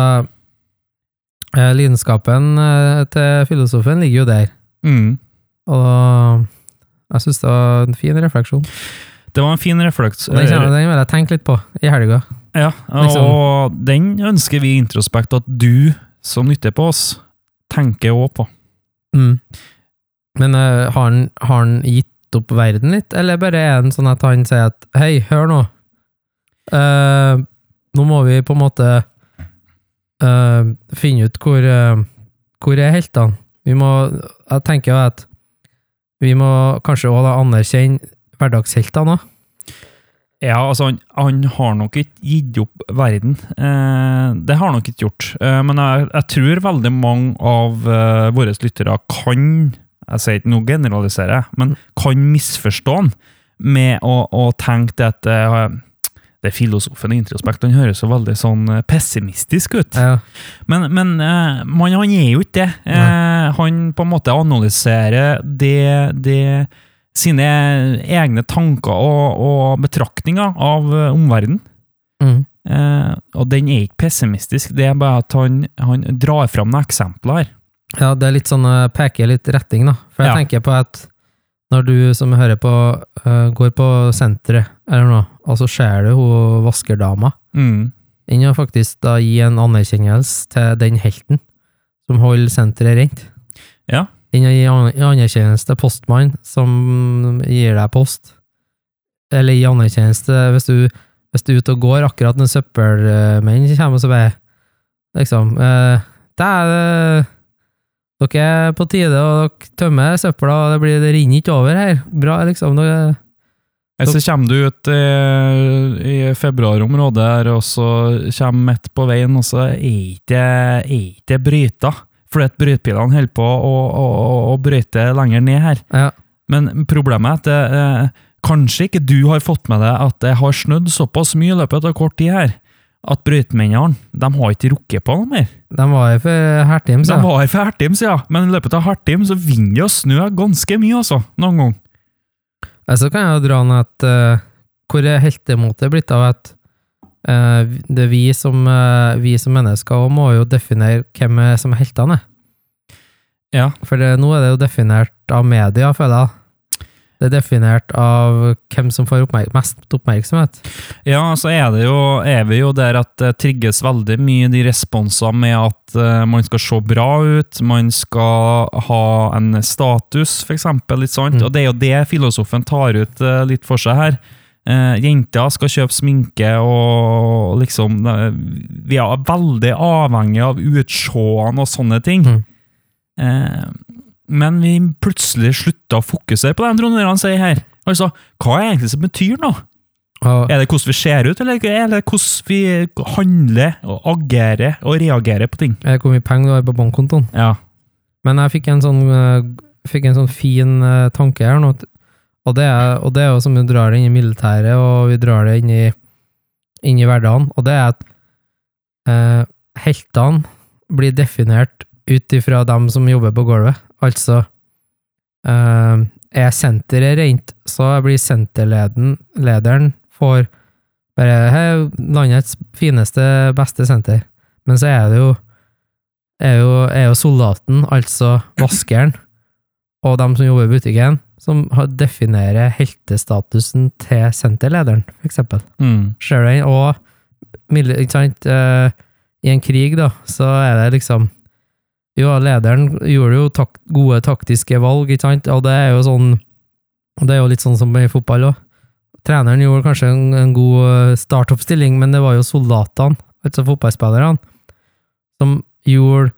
Speaker 2: eh, lidenskapen til filosofen ligger jo der.
Speaker 1: Mm.
Speaker 2: Og jeg syns det var en fin refleksjon.
Speaker 1: Det var en fin refleks.
Speaker 2: Den, den vil jeg tenke litt på i helga.
Speaker 1: Ja,
Speaker 2: liksom.
Speaker 1: og den ønsker vi i Introspekt at du som lytter på oss, tenker òg på.
Speaker 2: Mm. Men uh, har, han, har han gitt opp verden litt, eller bare er det sånn at han sier at hei, hør nå, uh, nå må vi på en måte uh, finne ut hvor, hvor er heltene. Vi må, jeg tenker jo at vi må kanskje også anerkjenne hverdagsheltene òg.
Speaker 1: Ja, altså, han, han har nok ikke gitt opp verden. Eh, det har han nok ikke gjort. Eh, men jeg, jeg tror veldig mange av eh, våre lyttere kan Jeg sier ikke noe generaliserer, men kan misforstå han med å, å tenke at eh, det filosofen i introspekt. Han høres så veldig sånn eh, pessimistisk ut.
Speaker 2: Ja.
Speaker 1: Men, men eh, man, han er jo ikke det. Eh, han på en måte analyserer det, det sine egne tanker og, og betraktninger av omverdenen.
Speaker 2: Mm.
Speaker 1: Eh, og den er ikke pessimistisk, det er bare at han, han drar fram noen eksempler her.
Speaker 2: ja, det er litt sånn peker litt retning, da. For jeg
Speaker 1: Ja.
Speaker 2: tenker på at når du som hører på, uh, går på senteret eller noe, og så ser du hun vaskerdama,
Speaker 1: Mm.
Speaker 2: inn å faktisk da gi en anerkjennelse til den helten som holder senteret rent.
Speaker 1: Ja.
Speaker 2: Inn å gi anerkjennelse til postmannen som gir deg post. Eller gi anerkjennelse hvis du, hvis du er ute og går akkurat når søppelmenn kommer, og så bare liksom eh, Det er det Dere er på tide å dere tømmer søpla, og det, blir, det renner ikke over her. Bra, liksom. Dere,
Speaker 1: Eh, Så kommer du ut i, i februarområdet og så kommer midt på veien, og så er ikke det bryta. Fordi at brytepilene holder på å, å, å, å bryte lenger ned her.
Speaker 2: ja,
Speaker 1: Men problemet er at det, eh, kanskje ikke du har fått med deg at det har snødd såpass mye i løpet av kort tid her, at brøytemennene de har ikke rukket på noe mer.
Speaker 2: de var her for Hertim,
Speaker 1: De var her for Hertim, sier ja. men i løpet av Hertim så vinner jo snø ganske mye, altså. Noen gang.
Speaker 2: Ja, Så kan jeg jo dra ned at uh, Hvor er heltemotet blitt av at uh, det er vi som, uh, vi som mennesker òg må jo definere hvem er som er heltene.
Speaker 1: Ja.
Speaker 2: For det, nå er det jo definert av media, føler jeg. Det er definert av hvem som får oppmerk mest oppmerksomhet.
Speaker 1: Ja, så er, det jo, er vi jo der at det trigges veldig mye de responsene med at uh, man skal se bra ut, man skal ha en status, eksempel, litt sånt.
Speaker 2: Mm.
Speaker 1: Og det er jo det filosofen tar ut uh, litt for seg her. Uh, jenter skal kjøpe sminke, og liksom Vi er veldig avhengig av utseende og sånne ting.
Speaker 2: Mm.
Speaker 1: Men vi plutselig slutta å fokusere på det Trond sier her. Altså, hva er det egentlig som betyr noe?
Speaker 2: Uh,
Speaker 1: Er det hvordan vi ser ut, eller er det hvordan vi handler og agerer og reagerer på ting?
Speaker 2: eh, hvor mye penger du har på bankkontoen.
Speaker 1: Ja.
Speaker 2: Men jeg fikk en sånn, eh, fikk en sånn fin eh, tanke her nå, og det, er, og det er jo som vi drar det inn i militæret, og vi drar det inn i, inn i hverdagen, og det er at eh, heltene blir definert ut ifra dem som jobber på gulvet. Altså, eh, er senteret rent, så blir senterlederen for får bare hey, landets fineste, beste senter. Men så er det jo er jo, er jo soldaten, altså vaskeren, og dem som jobber i butikken, som definerer heltestatusen til senterlederen, for eksempel.
Speaker 1: Mm.
Speaker 2: Sharon? Og eh, i en krig, da, så er det liksom Jo, lederen gjorde jo tak gode taktiske valg, ikke sant, og det er jo sånn Det er jo litt sånn som i fotball òg. Treneren gjorde kanskje en, en god eh, startoppstilling, men det var jo soldatene, altså fotballspillerne, som gjorde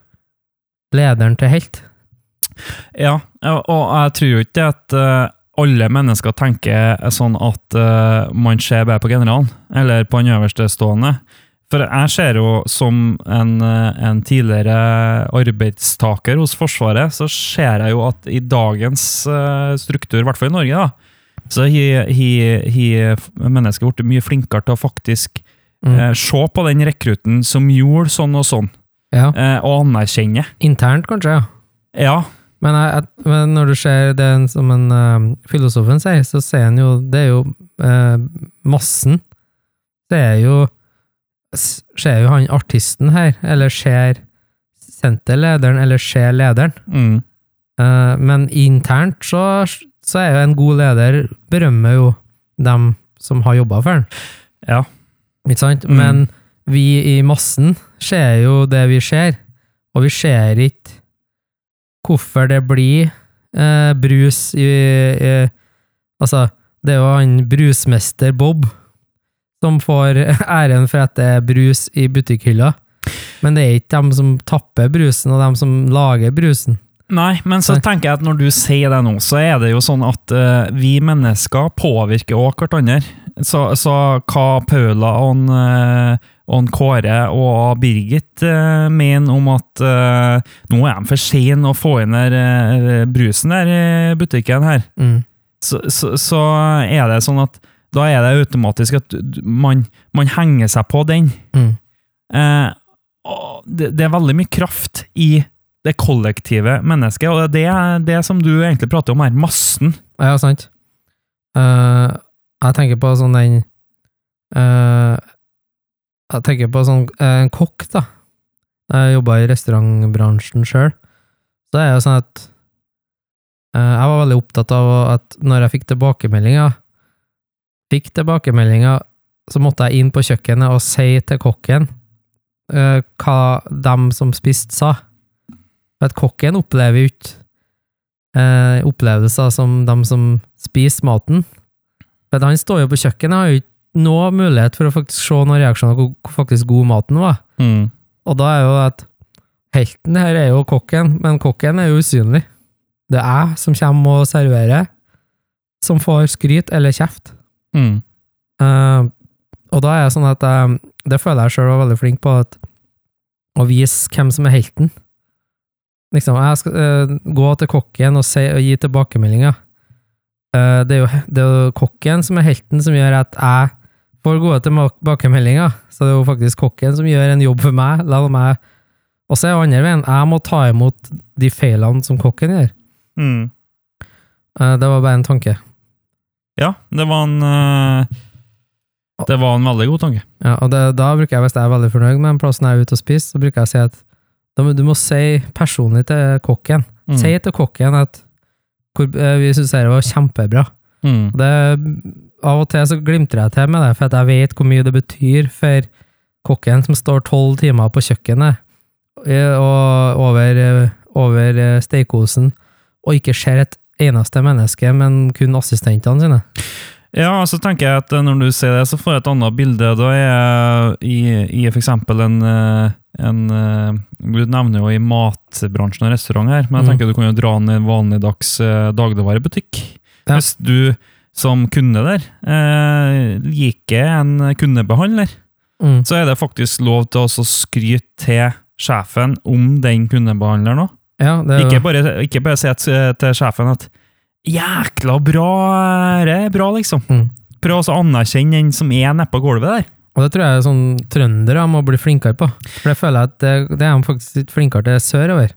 Speaker 2: lederen til helt.
Speaker 1: Ja, og jeg tror jo ikke at eh, alle mennesker tenker sånn at eh, man ser bare på generalen, eller på den øverste stående. For jeg ser jo som en, eh, en tidligere arbeidstaker hos Forsvaret, så ser jeg jo at i dagens eh, struktur, i hvert fall i Norge, da, så har mennesker blitt mye flinkere til å faktisk
Speaker 2: Mm.
Speaker 1: eh, se på den rekrutten som gjorde sånn og sånn,
Speaker 2: Ja.
Speaker 1: eh, og anerkjenne.
Speaker 2: Internt, kanskje, ja.
Speaker 1: Ja,
Speaker 2: Men, jeg, men når du ser det som en uh, filosofen sier, så ser han jo Det er jo uh, massen. Det er jo Ser jo han artisten her, eller ser senterlederen, eller ser lederen.
Speaker 1: mm.
Speaker 2: Eh, men internt så, så er jo en god leder Berømmer jo dem som har jobba for den.
Speaker 1: ja.
Speaker 2: Ikke sant?
Speaker 1: Mm.
Speaker 2: Men vi i massen ser jo det vi ser, og vi ser ikke hvorfor det blir eh, brus i, i Altså, det er jo han brusmester Bob som får æren for at det er brus i butikkhylla. Men det er ikke dem som tapper brusen, og dem som lager brusen.
Speaker 1: Nei, men så tenker jeg at når du sier det nå, så er det jo sånn at uh, vi mennesker påvirker òg hverandre. Så, så hva Paula og, eh, og Kåre og Birgit uh, mener om at uh, nå er de for sene å få inn der, brusen der i butikken her,
Speaker 2: Mm.
Speaker 1: så, så, så er det sånn at da er det automatisk at man, man henger seg på den.
Speaker 2: Mm.
Speaker 1: Eh, det, det er veldig mye kraft i det kollektive mennesket, og det er det som du egentlig prater om her, massen.
Speaker 2: Ja, sant. Uh, jeg tenker på sånn den uh, Jeg tenker på sånn uh, en kokk, da. Jeg jobba i restaurantbransjen sjøl. Så er det sånn at Jeg var veldig opptatt av at når jeg fikk tilbakemeldinger Fikk tilbakemeldinger, så måtte jeg inn på kjøkkenet og si til kokken uh, hva dem som spiste, sa. For at kokken opplever jo ikke uh, opplevelser som dem som spiser maten. For at han står jo på kjøkkenet, har jo ikke noe mulighet for å faktisk se noen reaksjoner på hvor faktisk god maten var. Og da er jo at helten her er jo kokken, men kokken er jo usynlig. Det er jeg som kommer og serverer, som får skryt eller kjeft.
Speaker 1: Mm.
Speaker 2: Uh, og da er jeg sånn at jeg, det føler jeg sjøl var veldig flink på, at, å vise hvem som er helten. Liksom, jeg skal uh, gå til kokken og, se, og gi tilbakemeldinger. Uh, det, er jo, det er jo kokken som er helten som gjør at jeg får gode tilbakemeldinger. Så det er jo faktisk kokken som gjør en jobb for meg. La meg og så er det andre veien. Jeg må ta imot de feilene som kokken gjør.
Speaker 1: Mm.
Speaker 2: Uh, det var bare en tanke.
Speaker 1: Ja, det var en eh, Det var en veldig god tanke.
Speaker 2: Ja, og det, da bruker jeg, hvis jeg er veldig fornøyd med den plassen jeg er ute og spiser, så bruker jeg å si at må, du må si personlig til kokken.
Speaker 1: Mm.
Speaker 2: Si til kokken at hvor, eh, vi syns det var kjempebra.
Speaker 1: Mm.
Speaker 2: Det, av og til så glimter jeg til med det, for at jeg vet hvor mye det betyr for kokken som står tolv timer på kjøkkenet eh, og over, over stekeosen, og ikke ser et eneste menneske, men kun assistentene sine.
Speaker 1: Ja, så tenker jeg at når du ser det, så får jeg et annet bilde. Da er jeg i, i eksempel en, eh, en eh, Du nevner jo i matbransjen og restaurant her, men jeg
Speaker 2: Mm.
Speaker 1: tenker du kan jo dra i en vanligdags eh, dagligvarebutikk.
Speaker 2: Ja.
Speaker 1: Hvis du som kunde der eh, liker en kundebehandler,
Speaker 2: Mm.
Speaker 1: så er det faktisk lov til å skryte til sjefen om den kundebehandleren òg.
Speaker 2: Ja, det er jo-
Speaker 1: Ikke bare, ikke bare si til til sjefen at 'jækla bra, det er bra', liksom.
Speaker 2: Mm.
Speaker 1: Prøv å anerkjenne den som er nede på gulvet der.
Speaker 2: Og det tror jeg sånn trøndere må bli flinkere på. For det føler jeg at det, det er de faktisk litt flinkere til sørover.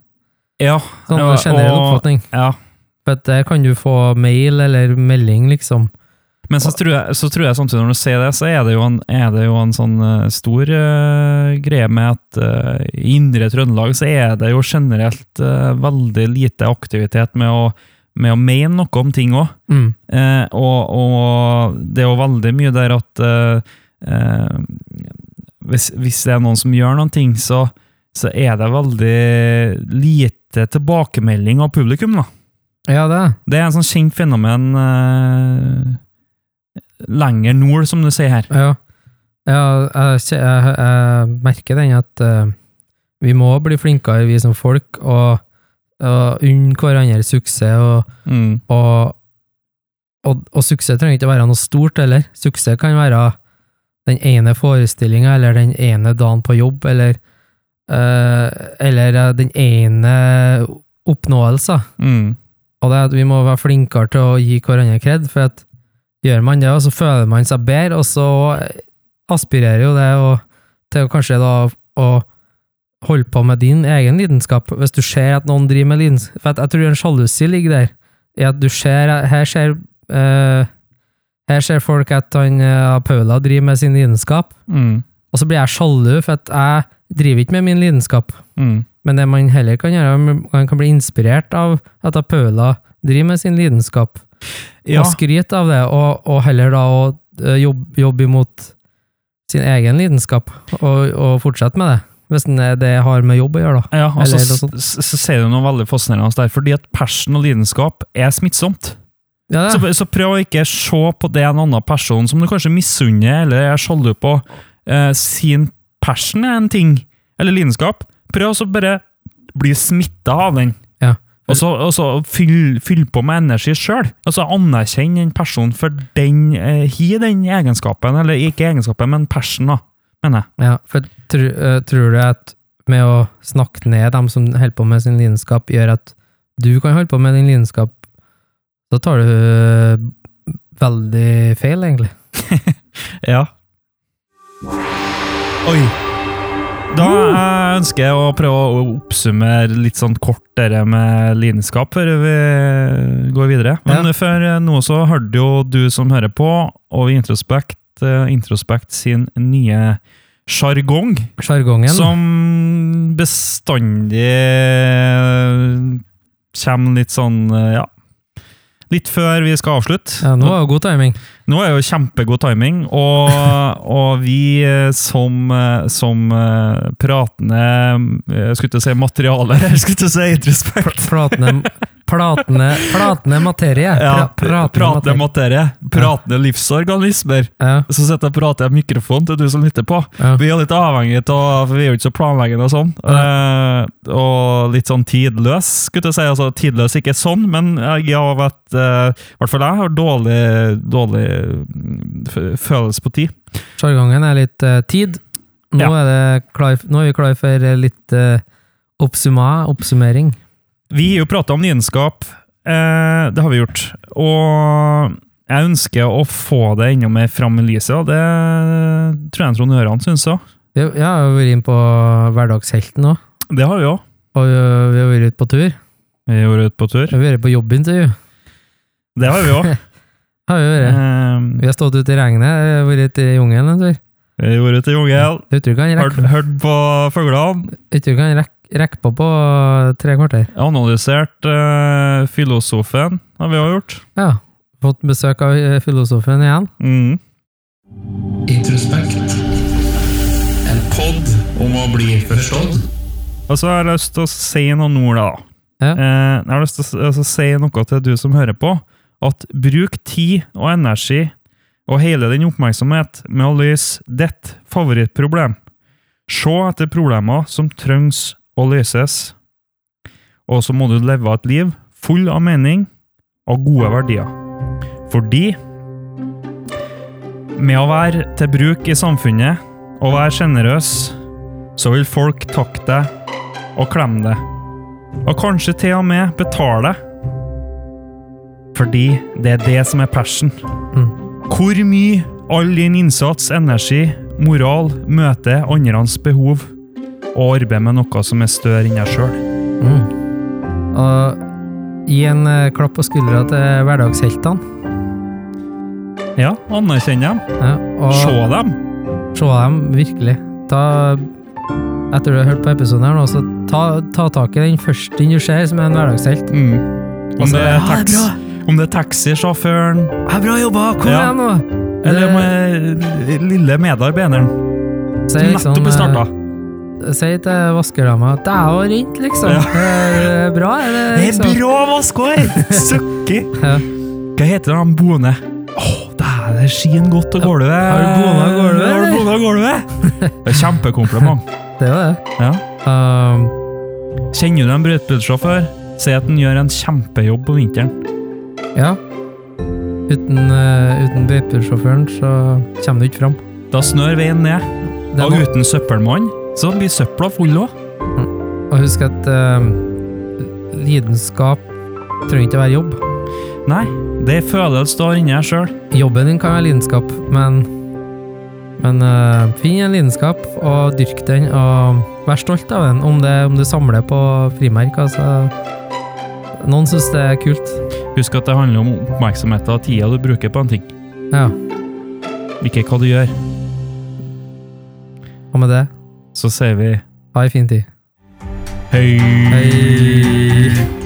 Speaker 1: Ja.
Speaker 2: Sånn generell oppfatning.
Speaker 1: ja.
Speaker 2: For der kan du få mail eller melding, liksom.
Speaker 1: Men så tror, jeg, så tror jeg samtidig når du ser det, så er det jo en, det jo en sånn eh, stor uh, greie med at uh, i Indre Trøndelag så er det jo generelt uh, veldig lite aktivitet med å, med å mene noe om ting òg.
Speaker 2: Mm.
Speaker 1: Og, og det er jo veldig mye der at hvis, hvis det er noen som gjør noen ting, så, så er det veldig lite tilbakemelding av publikum. da.
Speaker 2: Ja, det
Speaker 1: Det er en sånn kjent fenomen lenger nord, som du sier her.
Speaker 2: Ja, ja jeg, jeg, jeg merker den at uh, vi må bli flinkere, vi som folk, og, og unne hverandre suksess. Og,
Speaker 1: Mm.
Speaker 2: og, og, og suksess trenger ikke å være noe stort heller. Suksess kan være den ene forestillinga, eller den ene dagen på jobb, eller, uh, eller eh, den ene oppnåelsen.
Speaker 1: Mm.
Speaker 2: Og det er at vi må være flinkere til å gi hverandre kred, for at gjør man det, og så føler man seg bedre, og så aspirerer jo det og, til å kanskje da å holde på med din egen lidenskap. Hvis du ser at noen driver med lidenskap For jeg tror en sjalusi ligger der, i at du ser Her ser uh, her ser folk at han, uh, Paula driver med sin lidenskap,
Speaker 1: Mm.
Speaker 2: og så blir jeg sjalu, for at jeg driver ikke med min lidenskap.
Speaker 1: Mm.
Speaker 2: Men det man heller kan gjøre, man kan bli inspirert av at Paula driver med sin lidenskap,
Speaker 1: Ja.
Speaker 2: og skryte av det, og, og heller da å eh, jobbe, jobbe imot sin egen lidenskap, og, og fortsette med det. Hvis det har med jobb å gjøre, da.
Speaker 1: Ja, og så,
Speaker 2: Eller
Speaker 1: så, sier du noe veldig fascinerende der, fordi at passion og lidenskap er smittsomt.
Speaker 2: Ja,
Speaker 1: Så, så prøv å ikke se på det en annen person som du kanskje misunner eller er sjalu på. Eh, sin passion er en ting, eller lidenskap, prøv å bare bli smitta av den. Og så, og så fyll, fyll på med energi sjøl. Altså anerkjenn den personen for den eh, Hi den egenskapen, eller ikke egenskapen, men passion, da, mener jeg.
Speaker 2: Ja, for tr eh, tror du at med å snakke ned dem som holder på med sin lidenskap, gjør at du kan holde på med din lidenskap, da tar du eh, veldig feil, egentlig.
Speaker 1: Ja. Oi. Da jeg ønsker jeg å prøve å oppsummere litt sånn kort det med lidenskap før vi går videre. Men
Speaker 2: Ja.
Speaker 1: før nå så hørte jo du som hører på, og Introspect, eh, Introspect sin nye sjargong, som bestandig kommer litt sånn, eh, ja Litt før vi skal avslutte.
Speaker 2: Ja, nå er jo god timing.
Speaker 1: Nå er jo kjempegod timing, og, og vi eh, som, eh, som eh, pratende skulle å si materiale, skulle å si introspekt.
Speaker 2: Platende, platende, platende materie.
Speaker 1: Ja,
Speaker 2: Pra,
Speaker 1: pratende materie. Pratende livsorganismer.
Speaker 2: Ja,
Speaker 1: Så sitter jeg og prater i en mikrofon til du som lytter på.
Speaker 2: ja.
Speaker 1: Vi er litt avhengig av For vi er jo ikke så planleggende og sånn. Eh, og litt sånn tidløs, skulle jeg si. Altså tidløs ikke sånn, men jeg har vært, eh, I hvert fall jeg har dårlig, dårlig følelse på tid.
Speaker 2: Sjargongen er litt eh, tid. Nå,
Speaker 1: Ja.
Speaker 2: er det klar, nå er vi klar for eh, litt uh, oppsummering.
Speaker 1: Vi har jo prata om lidenskap. Eh, det har vi gjort. Og jeg ønsker å få det enda mer fram i lyset, og det tror jeg Trond Øran syns òg.
Speaker 2: Vi, har har vært inne på hverdagshelten òg,
Speaker 1: Det har vi òg.
Speaker 2: og vi, har vært ute på tur.
Speaker 1: Vi har vært ute på tur.
Speaker 2: Vi har vært på jobbintervju.
Speaker 1: Det har vi òg.
Speaker 2: Har vi vært. Vi har stått ute i regnet, vært ute i jungelen en tur.
Speaker 1: vi har vært ute i jungelen. Hørt, hørt på fuglene.
Speaker 2: tror vi kan rekke, rekke på på tre kvarter.
Speaker 1: Analysert eh, filosofen, har vi òg gjort.
Speaker 2: Ja. Fått besøk av eh, filosofen igjen.
Speaker 1: Mm.
Speaker 3: Introspekt. En pod om å bli forstått.
Speaker 1: Og så har jeg lyst til å si noen ord, da.
Speaker 2: Ja.
Speaker 1: Eh, jeg har lyst til å altså, si noe til du som hører på. At bruk tid og energi og hele din oppmerksomhet med å løse ditt favorittproblem. Se etter problemer som trengs å løses. Og så må du leve et liv full av mening og gode verdier. Fordi med å være til bruk i samfunnet og være sjenerøs, så vil folk takke deg og klemme deg. Og kanskje til og med betale. Fordi det er det som er passion.
Speaker 2: Mm.
Speaker 1: Hvor mye all din innsats, energi, moral møter andres behov, og arbeide med noe som er større enn deg sjøl.
Speaker 2: Mm. Og gi en eh, klapp på skuldra til hverdagsheltene.
Speaker 1: Ja, anerkjenn dem.
Speaker 2: Ja,
Speaker 1: Se dem.
Speaker 2: se dem virkelig. Ta, etter du har hørt på episoden her nå, så ta, ta tak i den første du ser som er en hverdagshelt.
Speaker 1: Mm. Om, det er
Speaker 2: ja, det er
Speaker 1: om det er taxisjåføren,
Speaker 2: Ja, bra jobba! Kom
Speaker 1: Ja.
Speaker 2: igjen, nå!
Speaker 1: eller med lille medarbeideren som
Speaker 2: liksom,
Speaker 1: nettopp er starta.
Speaker 2: Si til vaskerdama at det er jo rent, liksom.
Speaker 1: Ja.
Speaker 2: Det er bra, er det?
Speaker 1: Det er
Speaker 2: Liksom?
Speaker 1: bra vaskehår! Søkki!
Speaker 2: Ja.
Speaker 1: Hva heter han Bone? Åh, det er skien godt av gulvet.
Speaker 2: Har du bona gulvet,
Speaker 1: Har du bona gulvet? Det er kjempekompliment.
Speaker 2: Det er jo det.
Speaker 1: Ja.
Speaker 2: Um,
Speaker 1: Kjenner du en brøytebilsjåfør? Si at han gjør en kjempejobb på vinteren.
Speaker 2: ja. Uten, uh, uten brøytebilsjåføren så kommer du ikke fram.
Speaker 1: Da snør veien ned, og uten søppelmann så blir søpla full òg.
Speaker 2: Og husk at uh, lidenskap trenger ikke å være jobb.
Speaker 1: Nei, det er følelse du har inni deg sjøl.
Speaker 2: Jobben din kan være lidenskap, men men uh, finn en lidenskap og dyrk den, og vær stolt av den. Om, det, om du samler på frimerk, altså Noen syns det er kult.
Speaker 1: Husk at det handler om oppmerksomheten og tida du bruker på en ting,
Speaker 2: Ja.
Speaker 1: ikke hva du gjør.
Speaker 2: Og med det,
Speaker 1: Så sier vi
Speaker 2: ha ei fin tid.
Speaker 1: hei.
Speaker 2: Hei.